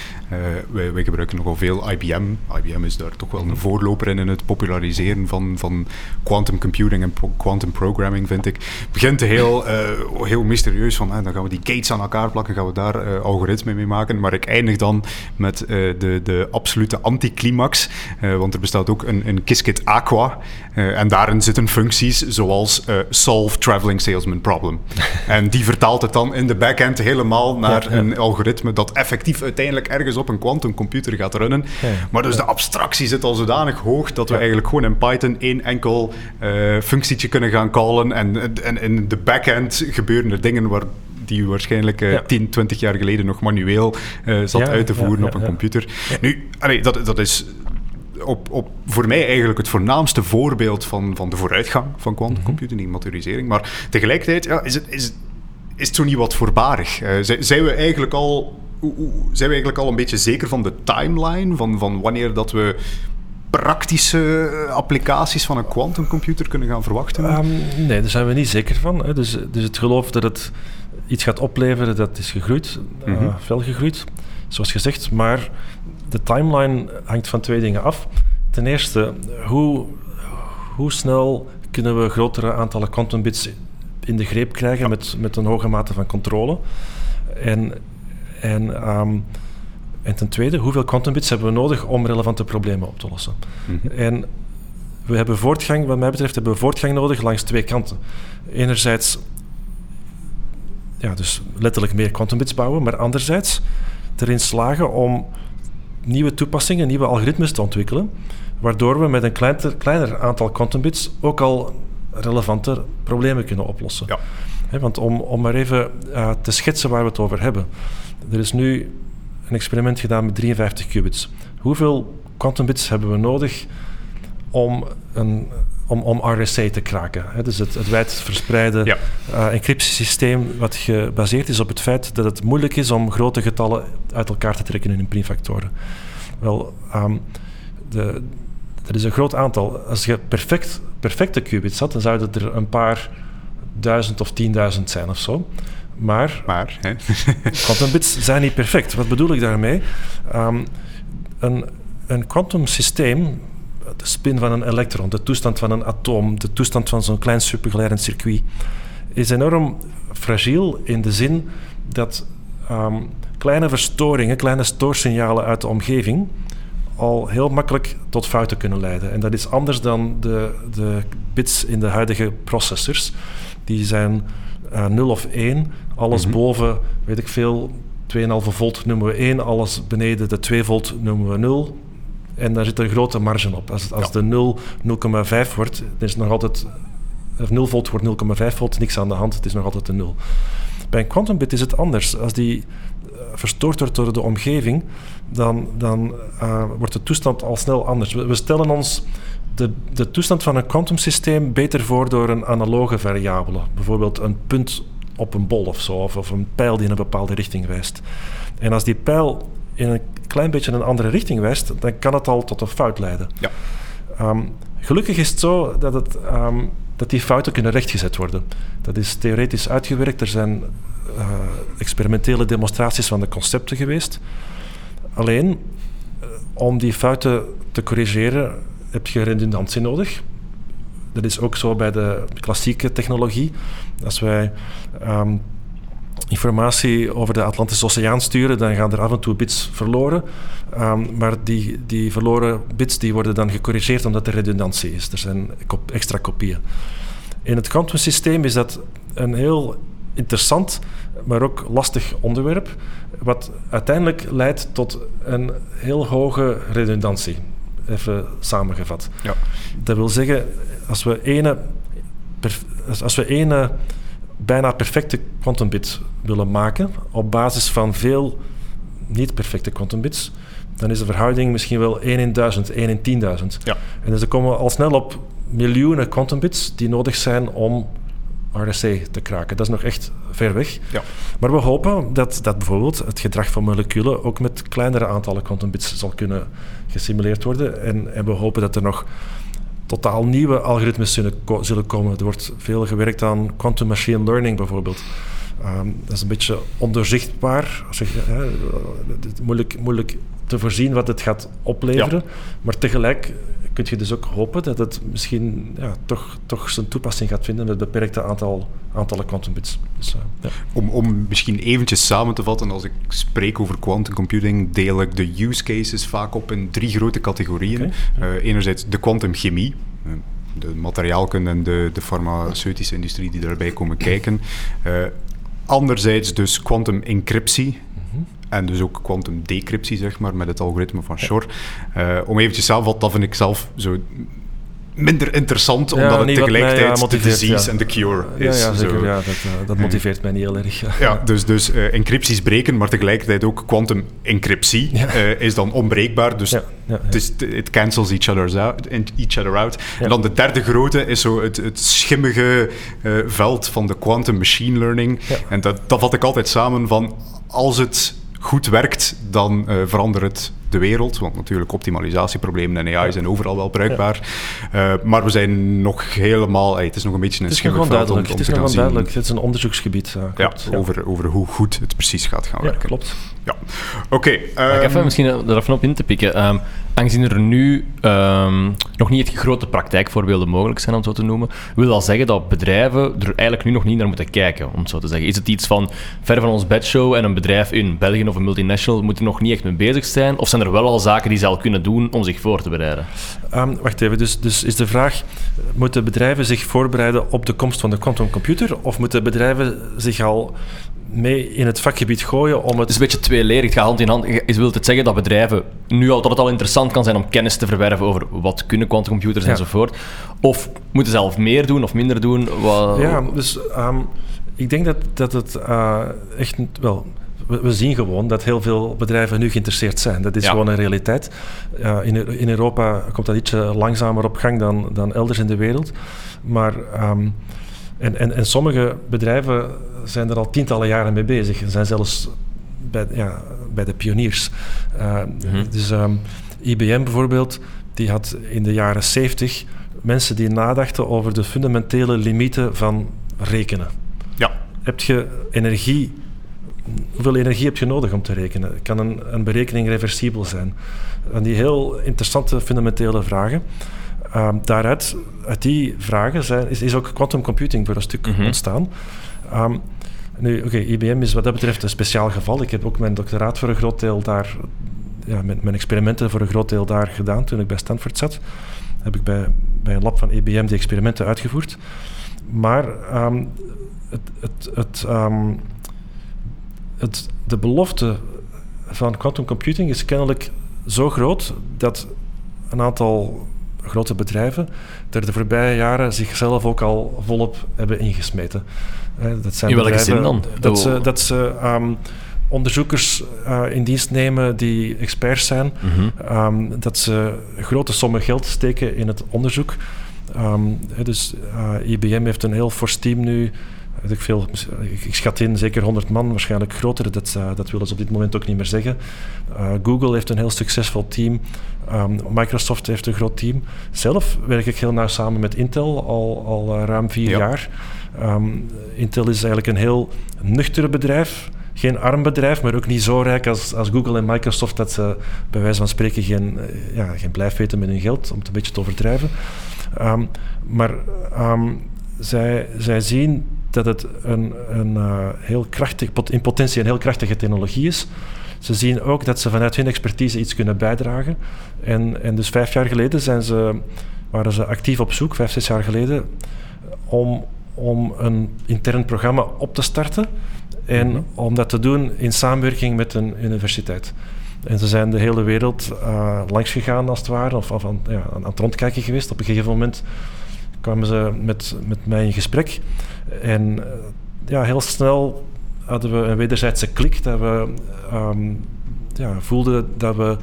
wij, wij, gebruiken nogal veel IBM. IBM is daar toch wel een voorloper in in het populariseren van, van quantum computing en quantum programming, vind ik. Begint heel heel mysterieus van dan gaan we die gates aan elkaar plakken, gaan we daar uh, algoritme mee maken. Maar ik eindig dan met uh, de, de absolute anticlimax, want er bestaat ook een, een Qiskit Aqua en daarin zitten functies zoals solve traveling salesman problem. en die vertaalt het dan in de backend helemaal naar ja, ja. een algoritme dat effectief uiteindelijk ergens op een quantumcomputer gaat runnen. Ja, maar dus de abstractie zit al zodanig hoog dat we eigenlijk gewoon in Python één enkel kunnen gaan callen en, en in de backend gebeuren er dingen waar die waarschijnlijk uh, ja. 10, 20 jaar geleden nog manueel uh, zat ja, uit te voeren ja, op een computer. Nu, allee, dat, dat is op, op, voor mij eigenlijk het voornaamste voorbeeld van, van de vooruitgang van quantum computing, die maturisering. Maar tegelijkertijd ja, is, het, is, is het zo niet wat voorbarig. Uh, zijn we eigenlijk al zijn we eigenlijk al een beetje zeker van de timeline, van, van wanneer dat we praktische applicaties van een quantumcomputer kunnen gaan verwachten? Um, nee, daar zijn we niet zeker van. Hè. Dus, dus het geloof dat het iets gaat opleveren, dat is gegroeid, mm -hmm. uh, fel gegroeid, zoals gezegd. Maar de timeline hangt van twee dingen af. Ten eerste, hoe, hoe snel kunnen we grotere aantallen quantumbits in de greep krijgen met, met een hoge mate van controle? En, en um, en ten tweede, hoeveel quantumbits hebben we nodig om relevante problemen op te lossen? Mm -hmm. En we hebben voortgang, wat mij betreft, hebben we voortgang nodig langs twee kanten. Enerzijds, ja, dus letterlijk meer quantumbits bouwen, maar anderzijds erin slagen om nieuwe toepassingen, nieuwe algoritmes te ontwikkelen, waardoor we met een kleiner, kleiner aantal quantumbits ook al relevante problemen kunnen oplossen. Ja. He, want om, om maar even uh, te schetsen waar we het over hebben. Er is nu een experiment gedaan met 53 qubits. Hoeveel quantumbits hebben we nodig om een om, om RSA te kraken. Hè? Dus het, het wijdverspreide ja. uh, encryptiesysteem wat gebaseerd is op het feit dat het moeilijk is om grote getallen uit elkaar te trekken in hun primfactoren. Wel, um, de, er is een groot aantal. Als je perfect, perfecte qubits had, dan zouden er een paar duizend of tienduizend zijn of zo. Maar, maar hè? quantum bits zijn niet perfect. Wat bedoel ik daarmee? Um, een, een quantum systeem, de spin van een elektron, de toestand van een atoom, de toestand van zo'n klein supergeleiderend circuit, is enorm fragiel in de zin dat um, kleine verstoringen, kleine stoorsignalen uit de omgeving al heel makkelijk tot fouten kunnen leiden. En dat is anders dan de, de bits in de huidige processors. Die zijn uh, 0 of 1. Alles mm -hmm. boven, weet ik veel, 2,5 volt noemen we 1. Alles beneden de 2 volt noemen we 0. En daar zit een grote marge op. Als, als ja. de 0 0,5 wordt, dan is het nog altijd... Of 0 volt wordt 0,5 volt, niks aan de hand. Het is nog altijd een 0. Bij een quantum bit is het anders. Als die uh, verstoord wordt door de omgeving, dan, dan uh, wordt de toestand al snel anders. We, we stellen ons de, de toestand van een kwantumsysteem beter voor door een analoge variabele. Bijvoorbeeld een punt op een bol of zo, of, of, een pijl die in een bepaalde richting wijst. En als die pijl in een klein beetje een andere richting wijst, dan kan het al tot een fout leiden. Ja. Ehm, gelukkig is het zo dat, het, ehm, dat die fouten kunnen rechtgezet worden. Dat is theoretisch uitgewerkt. Er zijn uh, experimentele demonstraties van de concepten geweest. Alleen, uh, om die fouten te corrigeren, heb je redundantie nodig. Dat is ook zo bij de klassieke technologie. Als wij um, informatie over de Atlantische Oceaan sturen, dan gaan er af en toe bits verloren. Um, maar die, die verloren bits die worden dan gecorrigeerd omdat er redundantie is. Er zijn extra kopieën. In het kwantumsysteem is dat een heel interessant, maar ook lastig onderwerp, wat uiteindelijk leidt tot een heel hoge redundantie. Even samengevat. Ja. Dat wil zeggen, als we ene, als we ene bijna perfecte quantumbit willen maken op basis van veel niet perfecte quantumbits, dan is de verhouding misschien wel 1 in 1000, 1 in 10.000. Ja. En dus dan komen we al snel op miljoenen quantumbits die nodig zijn om RSA te kraken. Dat is nog echt ver weg. Ja. Maar we hopen dat, dat bijvoorbeeld het gedrag van moleculen ook met kleinere aantallen quantumbits zal kunnen gesimuleerd worden. En, en we hopen dat er nog totaal nieuwe algoritmes zullen, zullen komen. Er wordt veel gewerkt aan quantum machine learning bijvoorbeeld. Um, dat is een beetje ondoorzichtbaar. Zeg, hè, moeilijk, moeilijk te voorzien wat het gaat opleveren. Ja. Maar tegelijk kun je dus ook hopen dat het misschien ja, toch, toch zijn toepassing gaat vinden met een beperkte aantal, aantallen quantum bits. Dus, uh, ja. om, om misschien eventjes samen te vatten, als ik spreek over quantum computing, deel ik de use cases vaak op in drie grote categorieën. Okay. Uh, enerzijds de quantumchemie, uh, de materiaalkunde en de, de farmaceutische industrie die daarbij komen kijken. anderzijds dus quantum encryptie, en dus ook quantum decryptie, zeg maar, met het algoritme van Shor. Uh, om eventjes samen dat vind ik zelf zo minder interessant, omdat ja, het tegelijkertijd mij, ja, de disease en ja. de cure is. Ja, ja zeker. Ja, dat, uh, dat motiveert mij niet heel erg. Ja, dus, dus uh, encrypties breken, maar tegelijkertijd ook quantum encryptie is dan onbreekbaar. Dus het is, it cancels each, other's out, each other out. En dan de derde grote is zo het, het schimmige veld van de quantum machine learning. En dat, dat vat ik altijd samen van als het goed werkt, dan uh, verandert het de wereld. Want natuurlijk, optimalisatieproblemen en AI ja. zijn overal wel bruikbaar. Ja. Uh, maar we zijn nog helemaal... Hey, het is nog een beetje een schimmig veld om, om Het is te nog gaan duidelijk. Het is een onderzoeksgebied. Uh, ja, over, over hoe goed het precies gaat gaan werken. klopt. Ja, oké. Okay, um, even misschien er even op in te pikken. Um, aangezien er nu um, nog niet echt grote praktijkvoorbeelden mogelijk zijn, om zo te noemen, wil dat zeggen dat bedrijven er eigenlijk nu nog niet naar moeten kijken, om zo te zeggen. Is het iets van ver van ons bedshow en een bedrijf in België of een multinational moet er nog niet echt mee bezig zijn? Of zijn er wel al zaken die ze al kunnen doen om zich voor te bereiden? Um, wacht even, dus, dus is de vraag, moeten bedrijven zich voorbereiden op de komst van de quantumcomputer of moeten bedrijven zich al mee in het vakgebied gooien om het... Het is een beetje tweelerig, het gaat hand in hand. Is wil het zeggen dat bedrijven nu al, dat het al interessant kan zijn om kennis te verwerven over wat kunnen quantumcomputers ja. enzovoort? Of moeten ze zelf meer doen of minder doen? Wat... Ja, dus um, ik denk dat, dat het uh, echt wel we, zien gewoon dat heel veel bedrijven nu geïnteresseerd zijn. Dat is ja. gewoon een realiteit. Uh, in, in, Europa komt dat ietsje langzamer op gang dan, dan elders in de wereld. Maar, um, en, en, en sommige bedrijven zijn er al tientallen jaren mee bezig. En zijn zelfs bij, ja, bij de pioniers. Uh, mm-hmm. Dus um, IBM bijvoorbeeld, die had in de jaren 70 mensen die nadachten over de fundamentele limieten van rekenen. Ja. Heb je energie hoeveel energie heb je nodig om te rekenen? Kan een, een berekening reversibel zijn? En die heel interessante fundamentele vragen. Um, daaruit, uit die vragen zijn, is, is ook quantum computing voor een stuk mm-hmm. ontstaan. Um, nu, oké, okay, IBM is wat dat betreft een speciaal geval. Ik heb ook mijn doctoraat voor een groot deel daar, ja, mijn, mijn experimenten voor een groot deel daar gedaan toen ik bij Stanford zat. Heb ik bij, bij een lab van IBM die experimenten uitgevoerd. Maar um, het, het, het het, de belofte van quantum computing is kennelijk zo groot dat een aantal grote bedrijven er de voorbije jaren zichzelf ook al volop hebben ingesmeten. Dat zijn In welke zin dan? Dat ze, dat ze um, onderzoekers uh, in dienst nemen die experts zijn, mm-hmm. um, dat ze grote sommen geld steken in het onderzoek. Um, dus uh, IBM heeft een heel fors team nu ik, veel, ik, schat in zeker 100 man, waarschijnlijk groter, dat, dat willen ze op dit moment ook niet meer zeggen. Google heeft een heel succesvol team. Um, Microsoft heeft een groot team. Zelf werk ik heel nauw samen met Intel al, al ruim vier jaar. Um, Intel is eigenlijk een heel nuchter bedrijf geen arm bedrijf, maar ook niet zo rijk als, als Google en Microsoft dat ze bij wijze van spreken geen, eh, ja, geen blijf weten met hun geld, om het een beetje te overdrijven. Um, maar um, zij, zij zien dat het een, een uh, heel krachtig, in potentie een heel krachtige technologie is. Ze zien ook dat ze vanuit hun expertise iets kunnen bijdragen. En, en dus vijf jaar geleden zijn ze, waren ze actief op zoek, vijf, zes jaar geleden, om, om een intern programma op te starten en mhm. om dat te doen in samenwerking met een universiteit. En ze zijn de hele wereld uh, langs gegaan, als het ware, of, of aan, ja, aan, het rondkijken geweest. Op een gegeven moment kwamen ze met, met mij in gesprek. En uh, ja, heel snel hadden we een wederzijdse klik, dat we um, ja, voelden dat we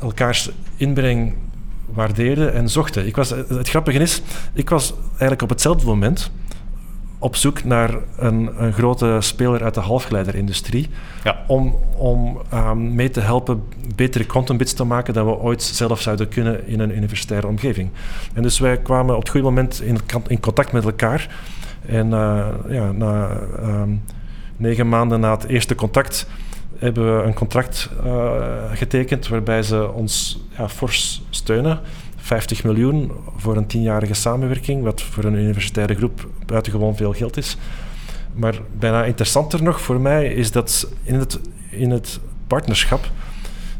elkaars inbreng waardeerden en zochten. Ik was, het grappige is, ik was eigenlijk op hetzelfde moment op zoek naar een, een grote speler uit de halfgeleiderindustrie. Ja. Om, om um, mee te helpen betere quantumbits te maken dan we ooit zelf zouden kunnen in een universitaire omgeving. En dus wij kwamen op het goede moment in, in contact met elkaar. En uh, ja, na um, negen maanden na het eerste contact hebben we een contract uh, getekend waarbij ze ons ja, fors steunen. 50 miljoen voor een tienjarige samenwerking, wat voor een universitaire groep buitengewoon veel geld is. Maar bijna interessanter nog voor mij is dat in het, in het partnerschap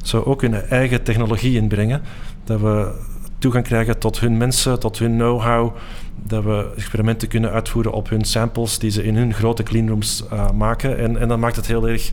ze ook hun eigen technologie inbrengen. Dat we toegang krijgen tot hun mensen, tot hun know-how. Dat we experimenten kunnen uitvoeren op hun samples die ze in hun grote cleanrooms uh, maken. En, en dat maakt het heel erg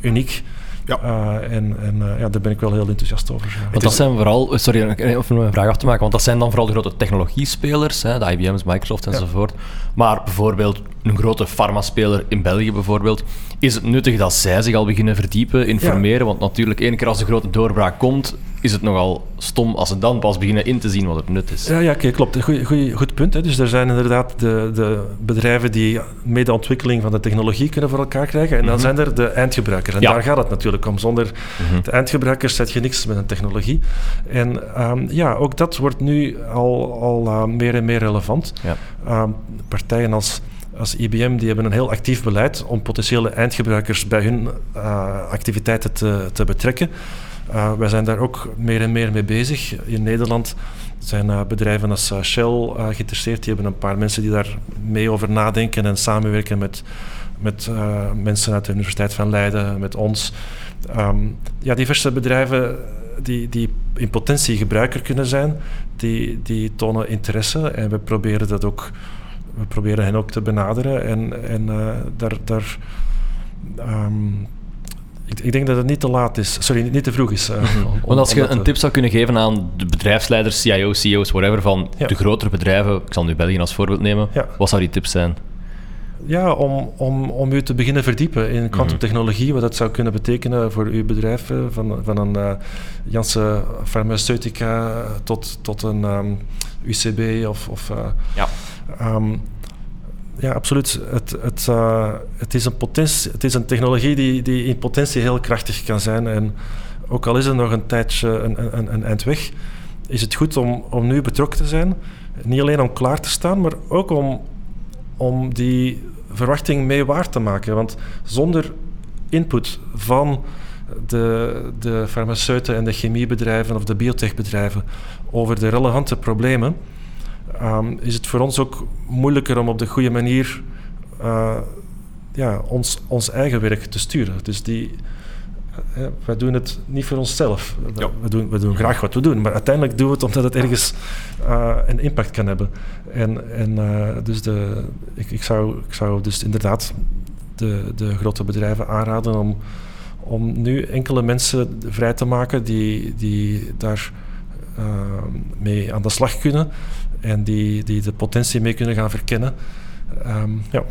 uniek. Ja. Uh, en en uh, ja, daar ben ik wel heel enthousiast over. Want dat zijn vooral, sorry, even een vraag af te maken, want dat zijn dan vooral de grote technologiespelers, hè, de IBM's, Microsoft enzovoort. Maar bijvoorbeeld een grote farmaspeler in België bijvoorbeeld, is het nuttig dat zij zich al beginnen verdiepen, informeren? Want natuurlijk, één keer als de grote doorbraak komt, is het nogal stom als ze dan pas beginnen in te zien wat het nut is. Ja, ja klopt. Goeie, goeie, goed punt. Hè. Dus er zijn inderdaad de, de bedrijven die mee de ontwikkeling van de technologie kunnen voor elkaar krijgen. En dan mhm. zijn er de eindgebruikers. En daar gaat het natuurlijk om. Zonder mhm. de eindgebruikers zet je niks met een technologie. En um, ja, ook dat wordt nu al, al uh, meer en meer relevant. Ja. Um, partijen als als IBM die hebben een heel actief beleid om potentiële eindgebruikers bij hun uh, activiteiten te, te betrekken. Uh, wij zijn daar ook meer en meer mee bezig. In Nederland zijn uh, bedrijven als Shell geïnteresseerd. Die hebben een paar mensen die daar mee over nadenken en samenwerken met, met mensen uit de Universiteit van Leiden, met ons. Um, ja, diverse bedrijven die, die in potentie gebruiker kunnen zijn, die, die tonen interesse en we proberen dat ook we proberen hen ook te benaderen en, en daar, daar um, ik, ik, denk dat het niet te laat is. Sorry, niet te vroeg is. Uh, Want als je een tip zou kunnen geven aan de bedrijfsleiders, CIO's, CEO's, whatever, van de grotere bedrijven, ik zal nu België als voorbeeld nemen, wat zou die tip zijn? Ja, om, om, om u te beginnen verdiepen in kwantumtechnologie, mm wat dat zou kunnen betekenen voor uw bedrijf, eh, van, van een uh, Janssen Farmaceutica tot, tot een um, ehm, UCB of... of uh, ja. Um, ja, absoluut. Het, het, uh, het, is een potentie, het is een technologie die, die in potentie heel krachtig kan zijn. En ook al is er nog een tijdje een, een, een eind weg, is het goed om, om nu betrokken te zijn. Niet alleen om klaar te staan, maar ook om, om die verwachting mee waar te maken. Want zonder input van de, de farmaceuten en de chemiebedrijven of de biotechbedrijven over de relevante problemen um, is het voor ons ook moeilijker om op de goede manier uh, ja, ons, ons eigen werk te sturen. Dus die, uh, wij doen het niet voor onszelf. Ja. We, doen, we doen graag wat we doen, maar uiteindelijk doen we het omdat het ergens uh, een impact kan hebben. En, en dus de, ik, ik, zou, ik zou dus inderdaad de, de grote bedrijven aanraden om, om nu enkele mensen vrij te maken die, die daar mee aan de slag kunnen en die, die de potentie mee kunnen gaan verkennen. Um, ja.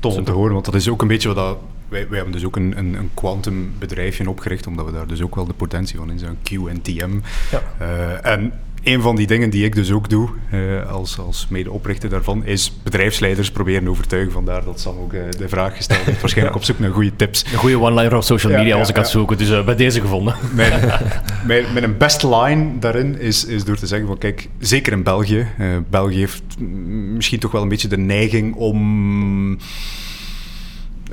Tof om te horen, want dat is ook een beetje wat dat, wij, wij hebben dus ook een, een, een quantum bedrijfje opgericht, omdat we daar dus ook wel de potentie van in zijn QNTM. Ja. Uh, en een van die dingen die ik dus ook doe, uh, als, als medeoprichter daarvan, is bedrijfsleiders proberen overtuigen. Vandaar dat Sam ook uh, de vraag gesteld heeft. Waarschijnlijk op zoek naar goede tips. Een goede one-liner op social media ja, als ik ja. zoeken. Dus uh, bij deze gevonden. Mijn, mijn, mijn best line daarin is, is door te zeggen van kijk, zeker in België. België heeft misschien toch wel een beetje de neiging om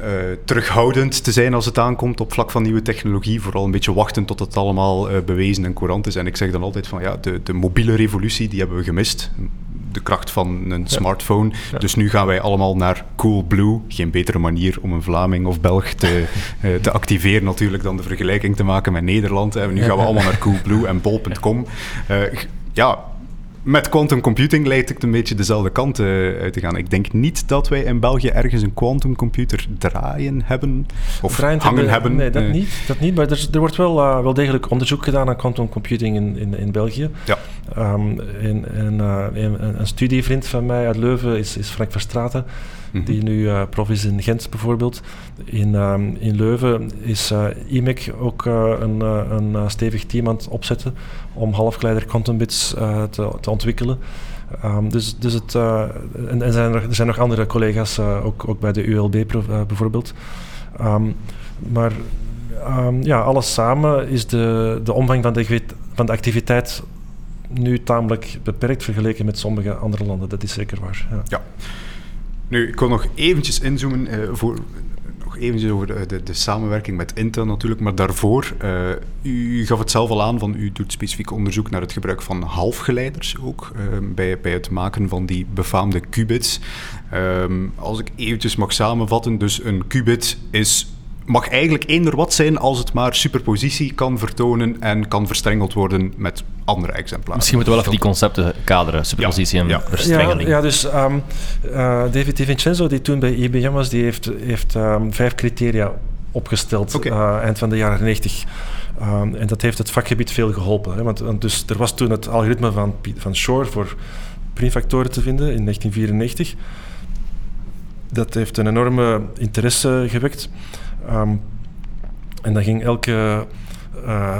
uh, terughoudend te zijn als het aankomt op vlak van nieuwe technologie. Vooral een beetje wachten tot het allemaal uh, bewezen en courant is. En ik zeg dan altijd van ja, de, de mobiele revolutie, die hebben we gemist. De kracht van een smartphone. Ja. Dus nu gaan wij allemaal naar Coolblue. Geen betere manier om een Vlaming of Belg te, uh, te activeren natuurlijk dan de vergelijking te maken met Nederland. En nu gaan we allemaal naar Coolblue en bol.com. ja, met quantum computing lijkt het een beetje dezelfde kant uh, uit te gaan. Ik denk niet dat wij in België ergens een quantum computer draaien hebben of Draaiend hangen hebben. hebben. Nee, dat, uh, niet, dat niet. Maar er, er wordt wel, uh, wel degelijk onderzoek gedaan naar quantum computing in, in, in België. Ja. Um, en, en, een, een studievriend van mij uit Leuven is, is Frank Verstraten. Mm -hmm. Die nu uh, prof is in Gent bijvoorbeeld. In, um, in Leuven is uh, IMEC ook uh, een, een stevig team aan het opzetten om halfgeleider quantum bits te, te, ontwikkelen. Um, dus, dus het, en, en zijn er, er, zijn nog andere collega's, ook, ook bij de ULB bijvoorbeeld. Um, maar ja, alles samen is de, de omvang van de, van de activiteit nu tamelijk beperkt vergeleken met sommige andere landen. Dat is zeker waar. Ja. ja. Nu, ik wil nog eventjes inzoomen uh, voor nog eventjes over de, de, de, samenwerking met Intel natuurlijk, maar daarvoor, uh, u gaf het zelf al aan, van u doet specifiek onderzoek naar het gebruik van halfgeleiders ook, uh, bij, bij het maken van die befaamde qubits. Um, als ik eventjes mag samenvatten, dus een qubit is mag eigenlijk eender wat zijn als het maar superpositie kan vertonen en kan verstrengeld worden met andere exemplaren. Misschien moeten we wel even die concepten kaderen, superpositie ja, en ja. verstrengeling. Ja, ja dus um, uh, David DiVincenzo, die toen bij IBM was, die heeft, heeft um, vijf criteria opgesteld okay. uh, eind van de jaren 90. Um, en dat heeft het vakgebied veel geholpen. Hè, want, want, dus er was toen het algoritme van, van Shor voor primfactoren te vinden in 1994. Dat heeft een enorme interesse gewekt. Um, en dan ging elke, uh,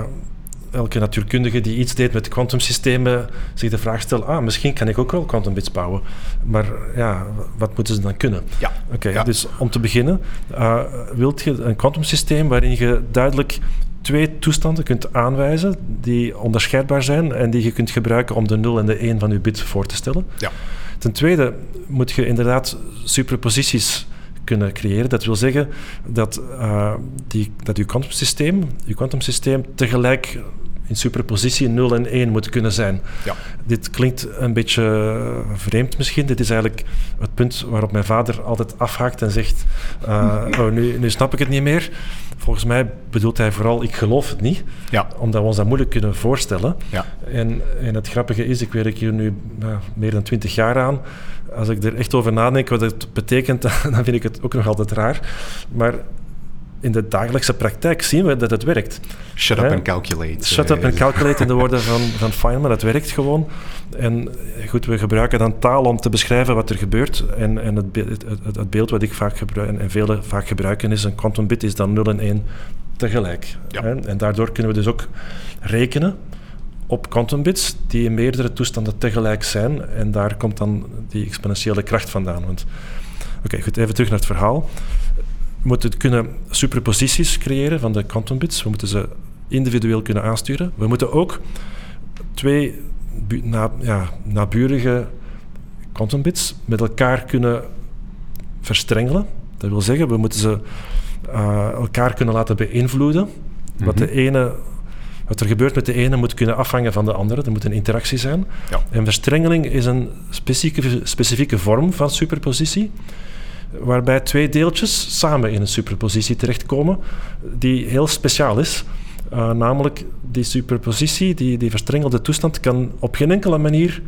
elke natuurkundige die iets deed met kwantumsystemen zich de vraag stellen: ah, misschien kan ik ook wel quantumbits bouwen. Maar ja, wat moeten ze dan kunnen? Ja. Oké, okay, ja. dus om te beginnen, uh, wilt je een kwantumsysteem waarin je duidelijk twee toestanden kunt aanwijzen die onderscheidbaar zijn en die je kunt gebruiken om de 0 en de 1 van je bit voor te stellen. Ja. Ten tweede moet je inderdaad superposities kunnen creëren. Dat wil zeggen dat, uh, die, dat uw kwantumsysteem, uw kwantumsysteem tegelijk in superpositie 0 en 1 moet kunnen zijn. Ja. Dit klinkt een beetje vreemd misschien. Dit is eigenlijk het punt waarop mijn vader altijd afhaakt en zegt: uh, oh, nu, nu snap ik het niet meer. Volgens mij bedoelt hij vooral, ik geloof het niet. Ja. Omdat we ons dat moeilijk kunnen voorstellen. Ja. En, en het grappige is, ik werk hier nu uh, meer dan twintig jaar aan. Als ik er echt over nadenk wat het betekent, dan vind ik het ook nog altijd raar. Maar in de dagelijkse praktijk zien we dat het werkt. Shut up and calculate. Shut up and calculate in de woorden van, van Feynman, dat werkt gewoon. En goed, we gebruiken dan taal om te beschrijven wat er gebeurt. En, en het, het, het, het beeld wat ik vaak gebruik, en velen vaak gebruiken is een quantum bit is dan 0 en 1 tegelijk. Ja. En daardoor kunnen we dus ook rekenen op quantum bits die in meerdere toestanden tegelijk zijn. En daar komt dan die exponentiële kracht vandaan. Want, Oké, okay, goed, even terug naar het verhaal. We moeten kunnen superposities creëren van de quantum bits. We moeten ze individueel kunnen aansturen. We moeten ook twee na, ja, naburige quantum bits met elkaar kunnen verstrengelen. Dat wil zeggen, we moeten ze uh, elkaar kunnen laten beïnvloeden. Mm -hmm. Wat de ene wat er gebeurt met de ene moet kunnen afhangen van de andere. Er moet een interactie zijn. Ja. En verstrengeling is een specifieke, specifieke vorm van superpositie, waarbij twee deeltjes samen in een superpositie terechtkomen, die heel speciaal is. Uh, namelijk, die superpositie, die, die verstrengelde toestand, kan op geen enkele manier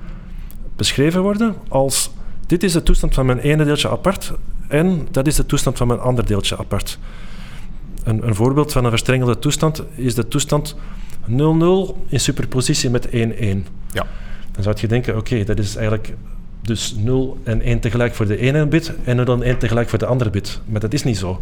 beschreven worden als dit is de toestand van mijn ene deeltje apart en dat is de toestand van mijn ander deeltje apart. Een, een voorbeeld van een verstrengelde toestand is de toestand 0-0 in superpositie met 1-1. Ja. Dan zou je denken, oké, okay, dat is eigenlijk dus 0 en 1 tegelijk voor de ene bit en 0 en 1 tegelijk voor de andere bit. Maar dat is niet zo.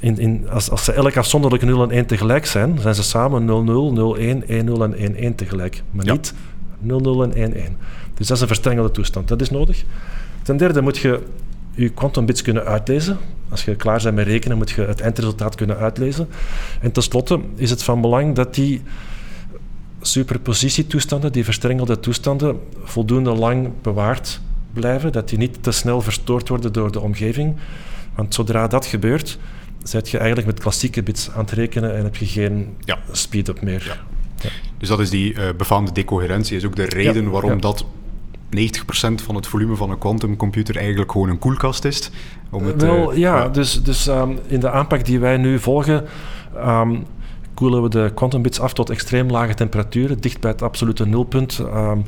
In, in, als, als ze elk afzonderlijk 0 en 1 tegelijk zijn, zijn ze samen 0, 0, 0, 1, 1, 0 en 1, 1 tegelijk. Maar ja. niet 0, 0 en 1, 1. Dus dat is een verstrengelde toestand. Dat is nodig. Ten derde moet je je quantum bits kunnen uitlezen. Als je klaar bent met rekenen, moet je het eindresultaat kunnen uitlezen. En tenslotte is het van belang dat die superpositietoestanden, die verstrengelde toestanden, voldoende lang bewaard blijven, dat die niet te snel verstoord worden door de omgeving. Want zodra dat gebeurt, zet je eigenlijk met klassieke bits aan het rekenen en heb je geen ja. speed-up meer. Ja. Ja. Dus dat is die uh, befaamde decoherentie, is ook de reden waarom dat 90% van het volume van een quantumcomputer eigenlijk gewoon een koelkast is. Om het, Wel, uh, ja, dus, dus um, in de aanpak die wij nu volgen, um, koelen we de quantumbits af tot extreem lage temperaturen, dicht bij het absolute nulpunt. Um,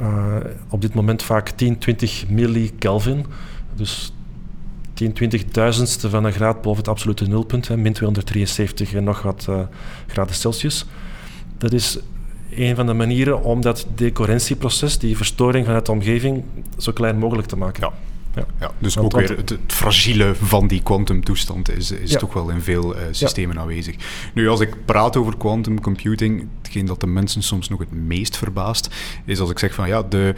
uh, op dit moment vaak 10, 20 millikelvin. Dus 10, 20 duizendste van een graad boven het absolute nulpunt, hè, min 273 en nog wat uh, graden Celsius. Dat is een van de manieren om dat decorentieproces, die verstoring van de omgeving, zo klein mogelijk te maken. Ja. Ja. ja dus want, ook weer het, het, fragiele van die quantumtoestand is, is ja. toch wel in veel uh, systemen ja. aanwezig. Nu, als ik praat over quantum computing, hetgeen dat de mensen soms nog het meest verbaast, is als ik zeg van ja, de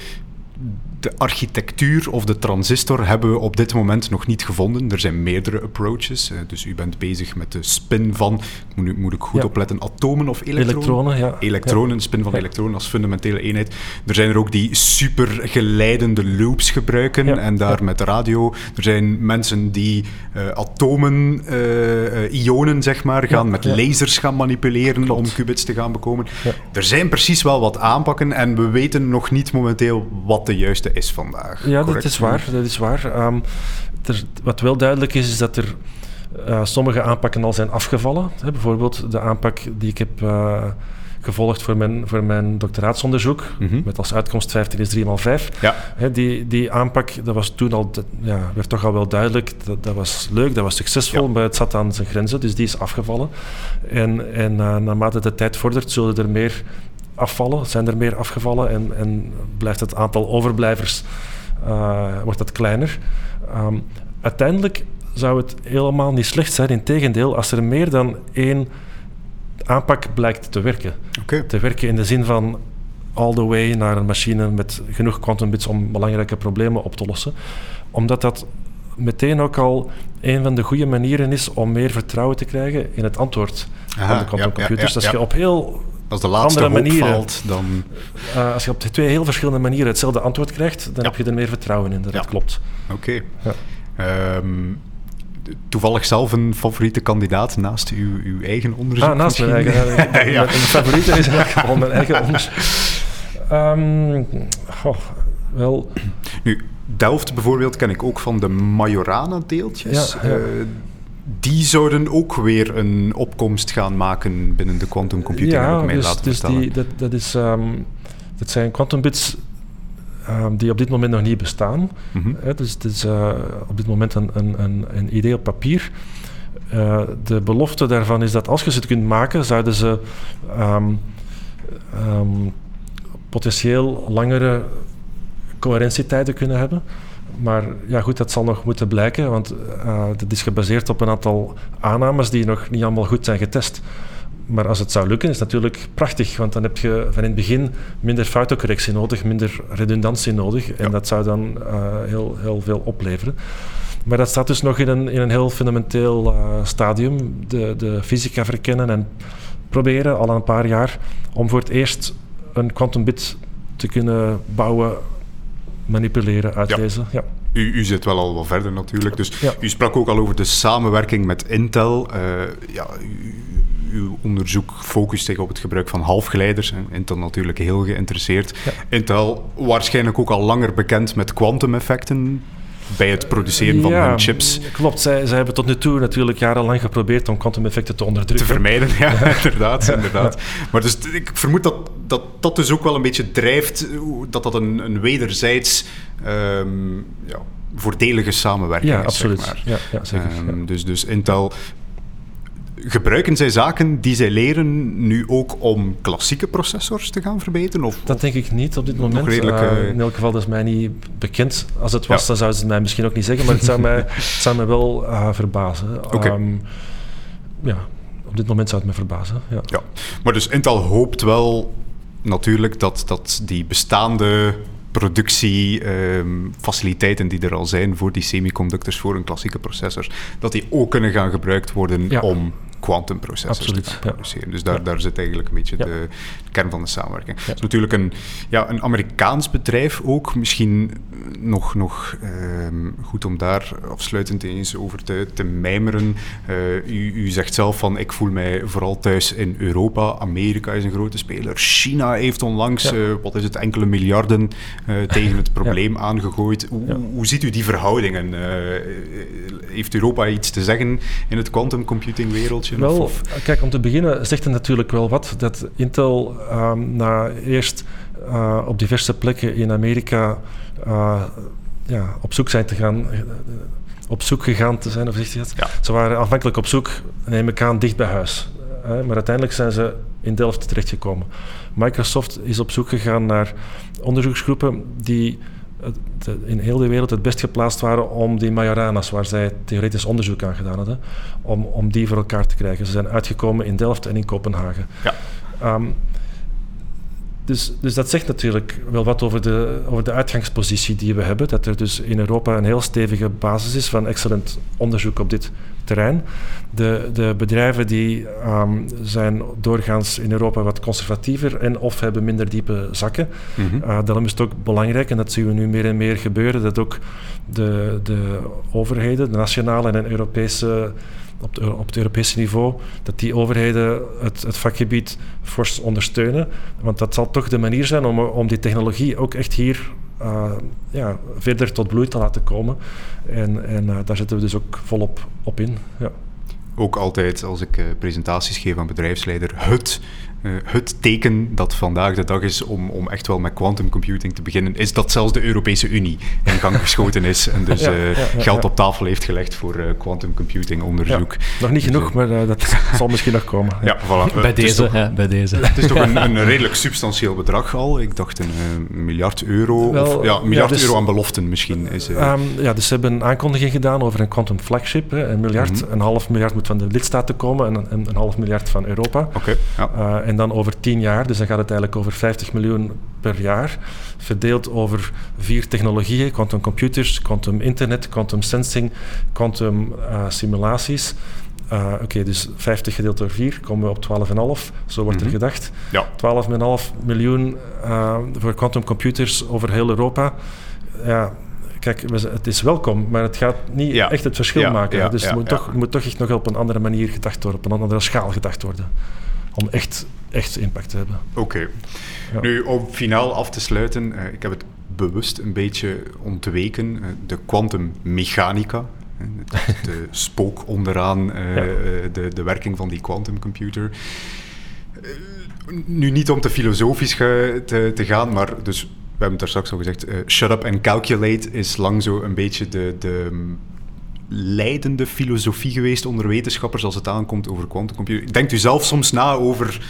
de architectuur of de transistor hebben we op dit moment nog niet gevonden. Er zijn meerdere approaches. Eh, dus u bent bezig met de spin van, moet, moet ik goed ja. opletten, atomen of elektronen? Elektronen, ja. Elektronen, spin van ja. elektronen als fundamentele eenheid. Er zijn er ook die super geleidende loops gebruiken ja. en daar met radio. Er zijn mensen die uh, atomen, uh, ionen zeg maar, gaan met lasers gaan manipuleren Klopt. om qubits te gaan bekomen. Er zijn precies wel wat aanpakken en we weten nog niet momenteel wat de juiste is vandaag. Ja, Correct? dat is waar. Dat is waar. Um, er, wat wel duidelijk is, is dat er uh, sommige aanpakken al zijn afgevallen. Hè, bijvoorbeeld de aanpak die ik heb uh, gevolgd voor mijn, voor mijn doctoraatsonderzoek, mm -hmm. met als uitkomst 15 is 3 x 5. Ja. Hè, die, die aanpak, dat was toen al, ja, werd toch al wel duidelijk, dat, dat was leuk, dat was succesvol, ja. maar het zat aan zijn grenzen, dus die is afgevallen. En, en uh, naarmate de tijd vordert, zullen er meer afvallen, zijn er meer afgevallen en, en blijft het aantal overblijvers uh, wordt dat kleiner. Um, uiteindelijk zou het helemaal niet slecht zijn. Integendeel, als er meer dan één aanpak blijkt te werken. Okay. Te werken in de zin van all the way naar een machine met genoeg quantum bits om belangrijke problemen op te lossen. Omdat dat meteen ook al een van de goede manieren is om meer vertrouwen te krijgen in het antwoord Aha, van de quantumcomputers. Ja, ja, ja, dus als je op heel als de laatste andere manieren valt, dan... Uh, als je op twee heel verschillende manieren hetzelfde antwoord krijgt, dan heb je er meer vertrouwen in dat het klopt. Oké. Okay. Um, toevallig zelf een favoriete kandidaat naast uw, uw eigen onderzoek? Ah, naast mijn eigen. ja. Mijn favoriete is elk geval mijn eigen onderzoek. Um, oh, wel... Nu, Delft bijvoorbeeld ken ik ook van de Majorana-deeltjes. Ja, ja. Uh, die zouden ook weer een opkomst gaan maken binnen de quantum computing, ja, mij dus, laten dus. Die, dat, dat, is, um, dat zijn quantum bits um, die op dit moment nog niet bestaan. Mhm. Mm -hmm. He, dus het is uh, op dit moment een, een, een, een idee op papier. Uh, de belofte daarvan is dat als je ze kunt maken, zouden ze um, potentieel langere coherentietijden kunnen hebben. Maar ja, goed, dat zal nog moeten blijken, want uh, dat is gebaseerd op een aantal aannames die nog niet allemaal goed zijn getest. Maar als het zou lukken, is het natuurlijk prachtig, want dan heb je van in het begin minder foutencorrectie nodig, minder redundantie nodig. En ja. dat zou dan uh, heel, heel veel opleveren. Maar dat staat dus nog in een, in een heel fundamenteel uh, stadium. De, de fysica verkennen en proberen al een paar jaar om voor het eerst een quantum bit te kunnen bouwen manipuleren, uitlezen. Ja. ja. U, u, zit wel al wat verder natuurlijk. Dus u sprak ook al over de samenwerking met Intel. Uh, ja, u, uw onderzoek focust zich op het gebruik van halfgeleiders. Intel natuurlijk heel geïnteresseerd. Ja. Intel waarschijnlijk ook al langer bekend met kwantumeffecten bij het produceren van ja, hun chips. Klopt, zij, zij hebben tot nu toe natuurlijk jarenlang geprobeerd om kwantumeffecten te onderdrukken. Te vermijden, ja, inderdaad. inderdaad. Maar dus ik vermoed dat, dat dat dus ook wel een beetje drijft, dat dat een, een wederzijds um, ja, voordelige samenwerking ja, is. Absoluut. Zeg maar. ja, ja, zeker. Um, dus, dus Intel gebruiken zij zaken die zij leren nu ook om klassieke processors te gaan verbeteren? Of, dat denk ik niet op dit moment. Redelijk, uh, in elk geval, dat is mij niet bekend. Als het was, ja. dan zouden ze het mij misschien ook niet zeggen, maar het zou mij, het zou mij wel uh, verbazen. Okay. Um, ja, op dit moment zou het me verbazen. Ja. ja. Maar dus Intel hoopt wel natuurlijk dat, dat die bestaande productiefaciliteiten ehm, die er al zijn voor die semiconductors, voor een klassieke processor, dat die ook kunnen gaan gebruikt worden om quantumprocessors te produceren. Dus daar, daar zit eigenlijk een beetje de, kern van de samenwerking. Het is natuurlijk een, ja, een Amerikaans bedrijf ook. Misschien nog, nog ehm, goed om daar afsluitend eens over te, te mijmeren. Uh, u, u zegt zelf van ik voel mij vooral thuis in Europa. Amerika is een grote speler. China heeft onlangs, uh, wat is het, enkele miljarden uh, tegen het probleem aangegooid. Hoe, hoe, ziet u die verhoudingen? heeft Europa iets te zeggen in het quantum computing Wel, of? kijk, om te beginnen zegt het natuurlijk wel wat dat Intel um, na eerst uh, op diverse plekken in Amerika uh, ja, op zoek zijn te gaan. Uh, op zoek gegaan te zijn, of zeg je dat? Ja. Ze waren afhankelijk op zoek, neem ik aan, dicht bij huis. maar uiteindelijk zijn ze in Delft terechtgekomen. Microsoft is op zoek gegaan naar onderzoeksgroepen die in heel de wereld het best geplaatst waren om die Majorana's, waar zij theoretisch onderzoek aan gedaan hadden, om, om die voor elkaar te krijgen. Ze zijn uitgekomen in Delft en in Kopenhagen. Ja. Um, dus, dus dat zegt natuurlijk wel wat over de, over de uitgangspositie die we hebben. Dat er dus in Europa een heel stevige basis is van excellent onderzoek op dit terrein. De, de bedrijven die um, zijn doorgaans in Europa wat conservatiever en of hebben minder diepe zakken. Mm -hmm. uh, daarom is het ook belangrijk, en dat zien we nu meer en meer gebeuren, dat ook de, de overheden, de nationale en Europese op, op het Europese niveau, dat die overheden het, het, vakgebied fors ondersteunen. Want dat zal toch de manier zijn om, om die technologie ook echt hier uh, ja, verder tot bloei te laten komen. En, en uh, daar zetten we dus ook volop op in. Ja. Ook altijd als ik uh, presentaties geef aan bedrijfsleider, uh, het teken dat vandaag de dag is om, om echt wel met quantum computing te beginnen, is dat zelfs de Europese Unie in gang geschoten is en dus uh, geld op tafel heeft gelegd voor uh, quantum computing onderzoek. nog niet dus, genoeg, maar dat zal misschien nog komen. Ja, voilà. bij, deze, toch, bij deze. Het is toch een, een, redelijk substantieel bedrag al. Ik dacht een miljard euro, Wel, of ja, een miljard dus, euro aan beloften misschien. Is, um, ja, dus ze hebben een aankondiging gedaan over een quantum flagship. Hè, een miljard, mm -hmm. een half miljard moet van de lidstaten komen en een, een half miljard van Europa. Oké. Okay, ja en dan over tien jaar, dus dan gaat het eigenlijk over 50 miljoen per jaar, verdeeld over vier technologieën, quantum computers, quantum internet, quantum sensing, quantum uh, simulaties. Uh, Oké, okay, dus 50 gedeeld door 4 komen we op 12,5. Zo wordt mm -hmm. er gedacht. Ja. 12,5 miljoen uh, voor quantum computers over heel Europa. Ja, kijk, het is welkom, maar het gaat niet ja. echt het verschil ja, maken. Dus het moet, toch, moet toch echt nog op een andere manier gedacht worden, op een andere schaal gedacht worden om echt, echt impact te hebben. Oké. Okay. Ja. Nu, om finaal af te sluiten, uh, ik heb het bewust een beetje ontweken. Uh, de kwantummechanica, de, de spook onderaan ja. de, de werking van die quantumcomputer. nu niet om te filosofisch te, te gaan, maar dus we hebben het daar straks al gezegd, shut up and calculate is lang zo een beetje de, de leidende filosofie geweest onder wetenschappers als het aankomt over quantumcomputing. Denkt u zelf soms na over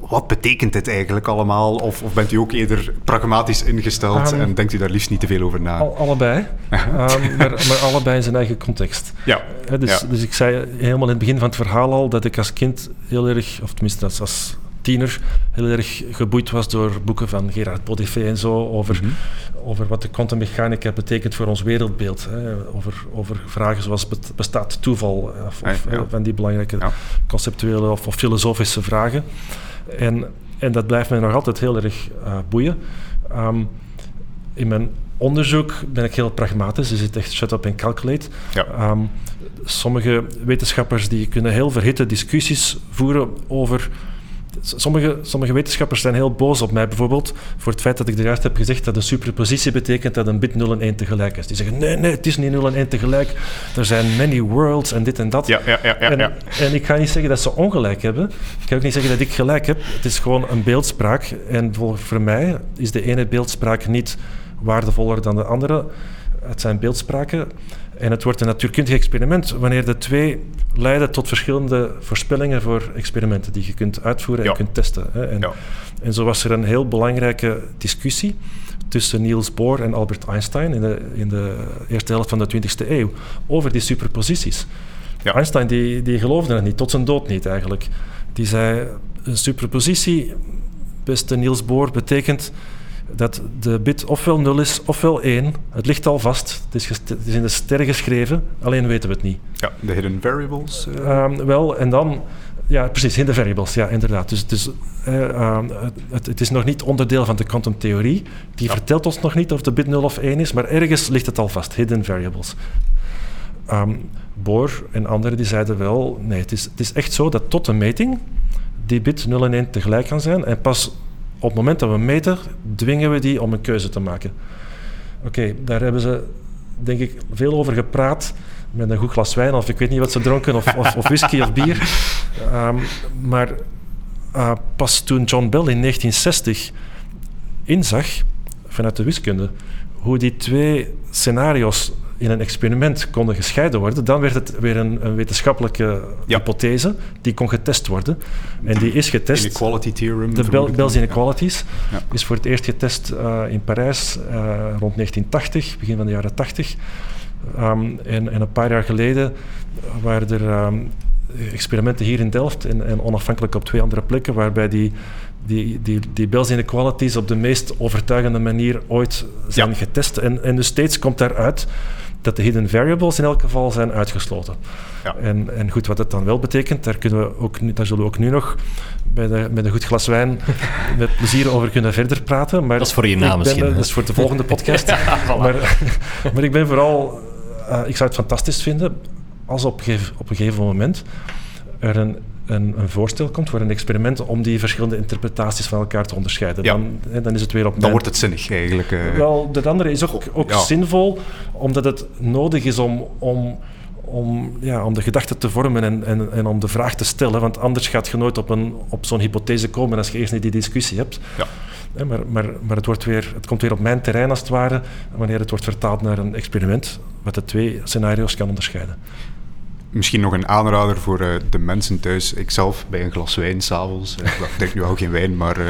wat betekent dit eigenlijk allemaal? Of, of bent u ook eerder pragmatisch ingesteld um, en denkt u daar liefst niet te veel over na? Al, allebei, um, maar, maar, allebei in zijn eigen context. Ja. He, dus, ja. dus ik zei helemaal in het begin van het verhaal al dat ik als kind heel erg, of tenminste als, als tiener heel erg geboeid was door boeken van Gerard Podifé en zo over, mm -hmm. over wat de kwantummechanica betekent voor ons wereldbeeld. Hè. Over, over vragen zoals bestaat toeval of, of ja. van die belangrijke ja. conceptuele of, of, filosofische vragen. En, en dat blijft mij nog altijd heel erg uh, boeien. Um, in mijn onderzoek ben ik heel pragmatisch, dus het echt shut up en calculate. Ja. Um, sommige wetenschappers die kunnen heel verhitte discussies voeren over Sommige, sommige wetenschappers zijn heel boos op mij bijvoorbeeld voor het feit dat ik eruit heb gezegd dat een superpositie betekent dat een bit 0 en 1 tegelijk is. Die zeggen nee, nee, het is niet 0 en 1 tegelijk. Er zijn many worlds en dit en dat. Ja, ja, ja, ja, en, ja. en ik ga niet zeggen dat ze ongelijk hebben. Ik ga ook niet zeggen dat ik gelijk heb. Het is gewoon een beeldspraak. En voor, voor mij is de ene beeldspraak niet waardevoller dan de andere. Het zijn beeldspraken. En het wordt een natuurkundig experiment wanneer de twee leiden tot verschillende voorspellingen voor experimenten die je kunt uitvoeren en ja. kunt testen. Hè. En, ja. en zo was er een heel belangrijke discussie tussen Niels Bohr en Albert Einstein in de, in de eerste helft van de 20e eeuw over die superposities. Ja. Einstein die, die geloofde het niet, tot zijn dood niet eigenlijk. Die zei, een superpositie beste Niels Boor, betekent dat de bit ofwel 0 is ofwel 1. Het ligt al vast. Het is, het is in de sterren geschreven, alleen weten we het niet. Ja, de hidden variables. Uh... wel, en dan... Ja, precies, hidden variables, ja, inderdaad. Dus, dus uh, het, het, is nog niet onderdeel van de quantumtheorie. Die ja. vertelt ons nog niet of de bit 0 of 1 is, maar ergens ligt het al vast, hidden variables. Um, Bohr en anderen die zeiden wel, nee, het is, het is echt zo dat tot een meting die bit 0 en 1 tegelijk kan zijn. En pas op het moment dat we meten, dwingen we die om een keuze te maken. Oké, daar hebben ze denk ik veel over gepraat met een goed glas wijn, of ik weet niet wat ze dronken, of, of, of whisky of bier. Um, maar uh, pas toen John Bell in 1960 inzag, vanuit de wiskunde, hoe die twee scenario's in een experiment konden gescheiden worden, dan werd het weer een, een wetenschappelijke ja. hypothese die kon getest worden. En die is getest. Inequality theorem. De Bell, Bell's inequalities ja. is voor het eerst getest uh, in Parijs uh, rond 1980, begin van de jaren 80. Um, en, en, een paar jaar geleden waren er um, experimenten hier in Delft en, en, onafhankelijk op twee andere plekken, waarbij die, die, die, die Bell's inequalities op de meest overtuigende manier ooit zijn getest. En, en dus steeds komt daaruit dat de hidden variables in elk geval zijn uitgesloten. Ja. En, en goed, wat dat dan wel betekent, daar, kunnen we ook, daar zullen we ook nu nog bij de, met een goed glas wijn met plezier over kunnen verder praten. Maar dat is voor je naam misschien. dat is voor de volgende podcast. ja, voilà. maar, maar ik ben vooral... Uh, ik zou het fantastisch vinden als op, op een gegeven moment er een een, een, voorstel komt voor een experiment om die verschillende interpretaties van elkaar te onderscheiden. Ja. Dan, hè, dan is het weer op. Dan wordt het zinnig eigenlijk. Uh... Wel, dat andere is ook, ook ja. zinvol, omdat het nodig is om, om, om, ja, om de gedachte te vormen en, en, en om de vraag te stellen. Want anders gaat je nooit op, een, op zo'n hypothese komen als je eerst niet die discussie hebt. Ja. Maar maar, maar het, wordt weer, het komt weer op mijn terrein als het ware, wanneer het wordt vertaald naar een experiment, wat de twee scenario's kan onderscheiden. Misschien nog een aanrader voor uh, de mensen thuis. Ikzelf bij een glas wijn s'avonds. Uh, ik drink nu al geen wijn, maar uh,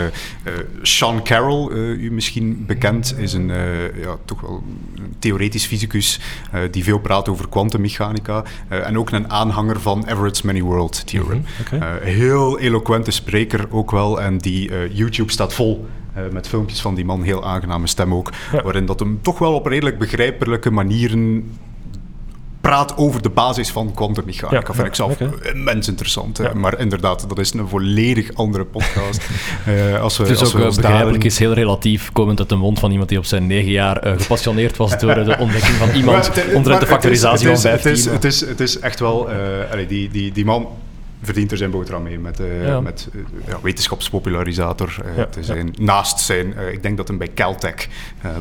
Sean Carroll, u misschien bekend, is een ja, toch wel een theoretisch fysicus die veel praat over kwantummechanica. en ook een aanhanger van Everett's Many World Theorem. Mm -hmm. okay. heel eloquente spreker ook wel. En die YouTube staat vol uh, met filmpjes van die man, heel aangename stem ook, ja. waarin dat hem toch wel op redelijk begrijpelijke manieren praat over de basis van kwantummechanica. Ja, vind ik zelf okay. immens interessant. Ja. Maar inderdaad, dat is een volledig andere podcast. uh, als we, het is als ook we ons begrijpelijk, daarin... is heel relatief, komend uit de mond van iemand die op zijn negen jaar uh, gepassioneerd was door de ontdekking van iemand omtrent de factorisatie van het 15. is, het, is, het is echt wel... Uh, allee, die, die, die man verdient er zijn boterham mee met, ja. met ja, wetenschapspopularisator ja, te zijn. Naast zijn, ik denk dat hij bij Caltech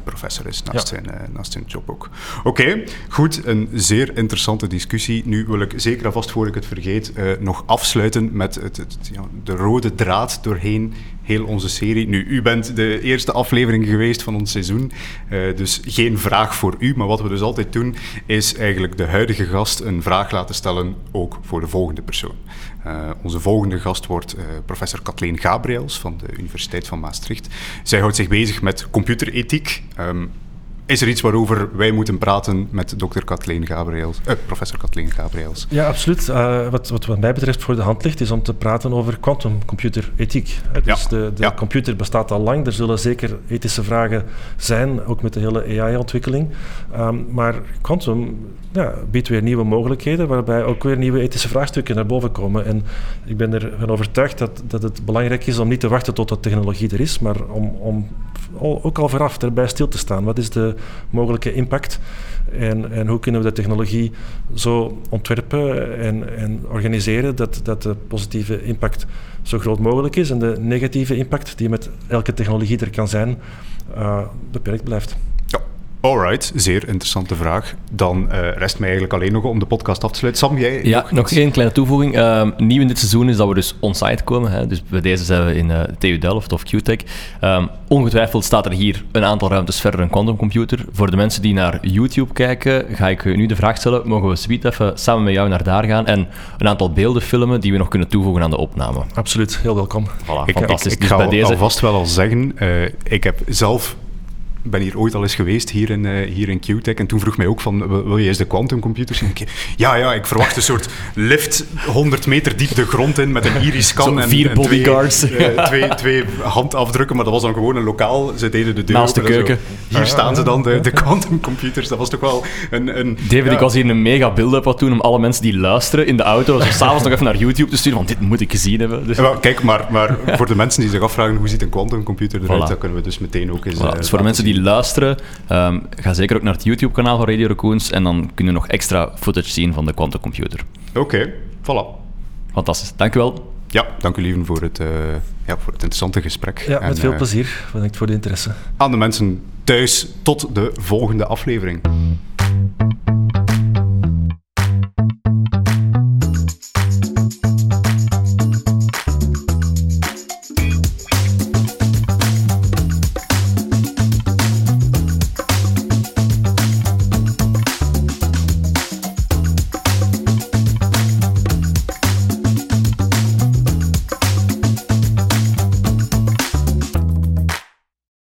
professor is, naast, zijn, naast zijn job ook. Oké, okay, goed, een zeer interessante discussie. Nu wil ik zeker alvast, voor ik het vergeet, nog afsluiten met het, het, de rode draad doorheen heel onze serie. Nu, u bent de eerste aflevering geweest van ons seizoen, uh, dus geen vraag voor u. Maar wat we dus altijd doen, is eigenlijk de huidige gast een vraag laten stellen, ook voor de volgende persoon. Uh, onze volgende gast wordt uh, professor Kathleen Gabriels van de Universiteit van Maastricht. Zij houdt zich bezig met computerethiek. Um, is er iets waarover wij moeten praten met dokter Kathleen Gabriels, uh, professor Kathleen Gabriels? Ja, absoluut. Uh, wat, wat, wat mij betreft voor de hand ligt, is om te praten over quantumcomputerethiek. Dus ja. de, de ja. computer bestaat al lang. Er zullen zeker ethische vragen zijn, ook met de hele AI-ontwikkeling. Um, maar quantum ja, biedt weer nieuwe mogelijkheden, waarbij ook weer nieuwe ethische vraagstukken naar boven komen. En ik ben ervan overtuigd dat, dat het belangrijk is om niet te wachten tot de technologie er is, maar om, om ook al vooraf erbij stil te staan. Wat is de mogelijke impact en, en hoe kunnen we de technologie zo ontwerpen en, en organiseren dat, dat de positieve impact zo groot mogelijk is en de negatieve impact die met elke technologie er kan zijn, uh, beperkt blijft. Ja. Alright, zeer interessante vraag. Dan uh, rest mij eigenlijk alleen nog om de podcast af te sluiten. Sam, jij? Ja, nog, nog één kleine toevoeging. Uh, nieuw in dit seizoen is dat we dus on-site komen. Hè. Dus bij deze zijn we in uh, TU Delft of QTech. Um, ongetwijfeld staat er hier een aantal ruimtes verder een quantumcomputer. Voor de mensen die naar YouTube kijken, ga ik nu de vraag stellen: mogen we suite even samen met jou naar daar gaan en een aantal beelden filmen die we nog kunnen toevoegen aan de opname? Absoluut, heel welkom. Voilà, ik, fantastisch. Ik, ik dus ga bij deze... alvast wel al zeggen, ik heb zelf ben hier ooit al eens geweest, hier in, uh, hier in QTech. En toen vroeg mij ook van, wil, je eens de quantumcomputers zien? Ja, ja, ik verwacht een soort lift 100 meter diep de grond in met een iris-scan en, vier bodyguards. Twee, uh, twee, twee, handafdrukken, maar dat was dan gewoon een lokaal. Ze deden de deur Naast de keuken. Zo. Hier staan ze dan, de, de quantumcomputers. Dat was toch wel een... een David, ja. ik was hier een mega build-up wat doen om alle mensen die luisteren in de auto, zo s'avonds nog even naar YouTube te sturen, want dit moet ik gezien hebben. Dus. Ja, kijk, maar, maar voor de mensen die zich afvragen hoe ziet een quantumcomputer eruit, voilà. dat kunnen we dus meteen ook eens... Voilà. dus voor de mensen die luisteren, um, ga zeker ook naar het YouTube-kanaal van Radio Raccoons en dan kunnen we nog extra footage zien van de quantumcomputer. Oké, okay. voilà. Fantastisch, dank u wel. Ja, dank u lieven voor het, uh, ja, voor het interessante gesprek. Ja, met veel uh, plezier. Bedankt voor de interesse. Aan de mensen thuis, tot de volgende aflevering.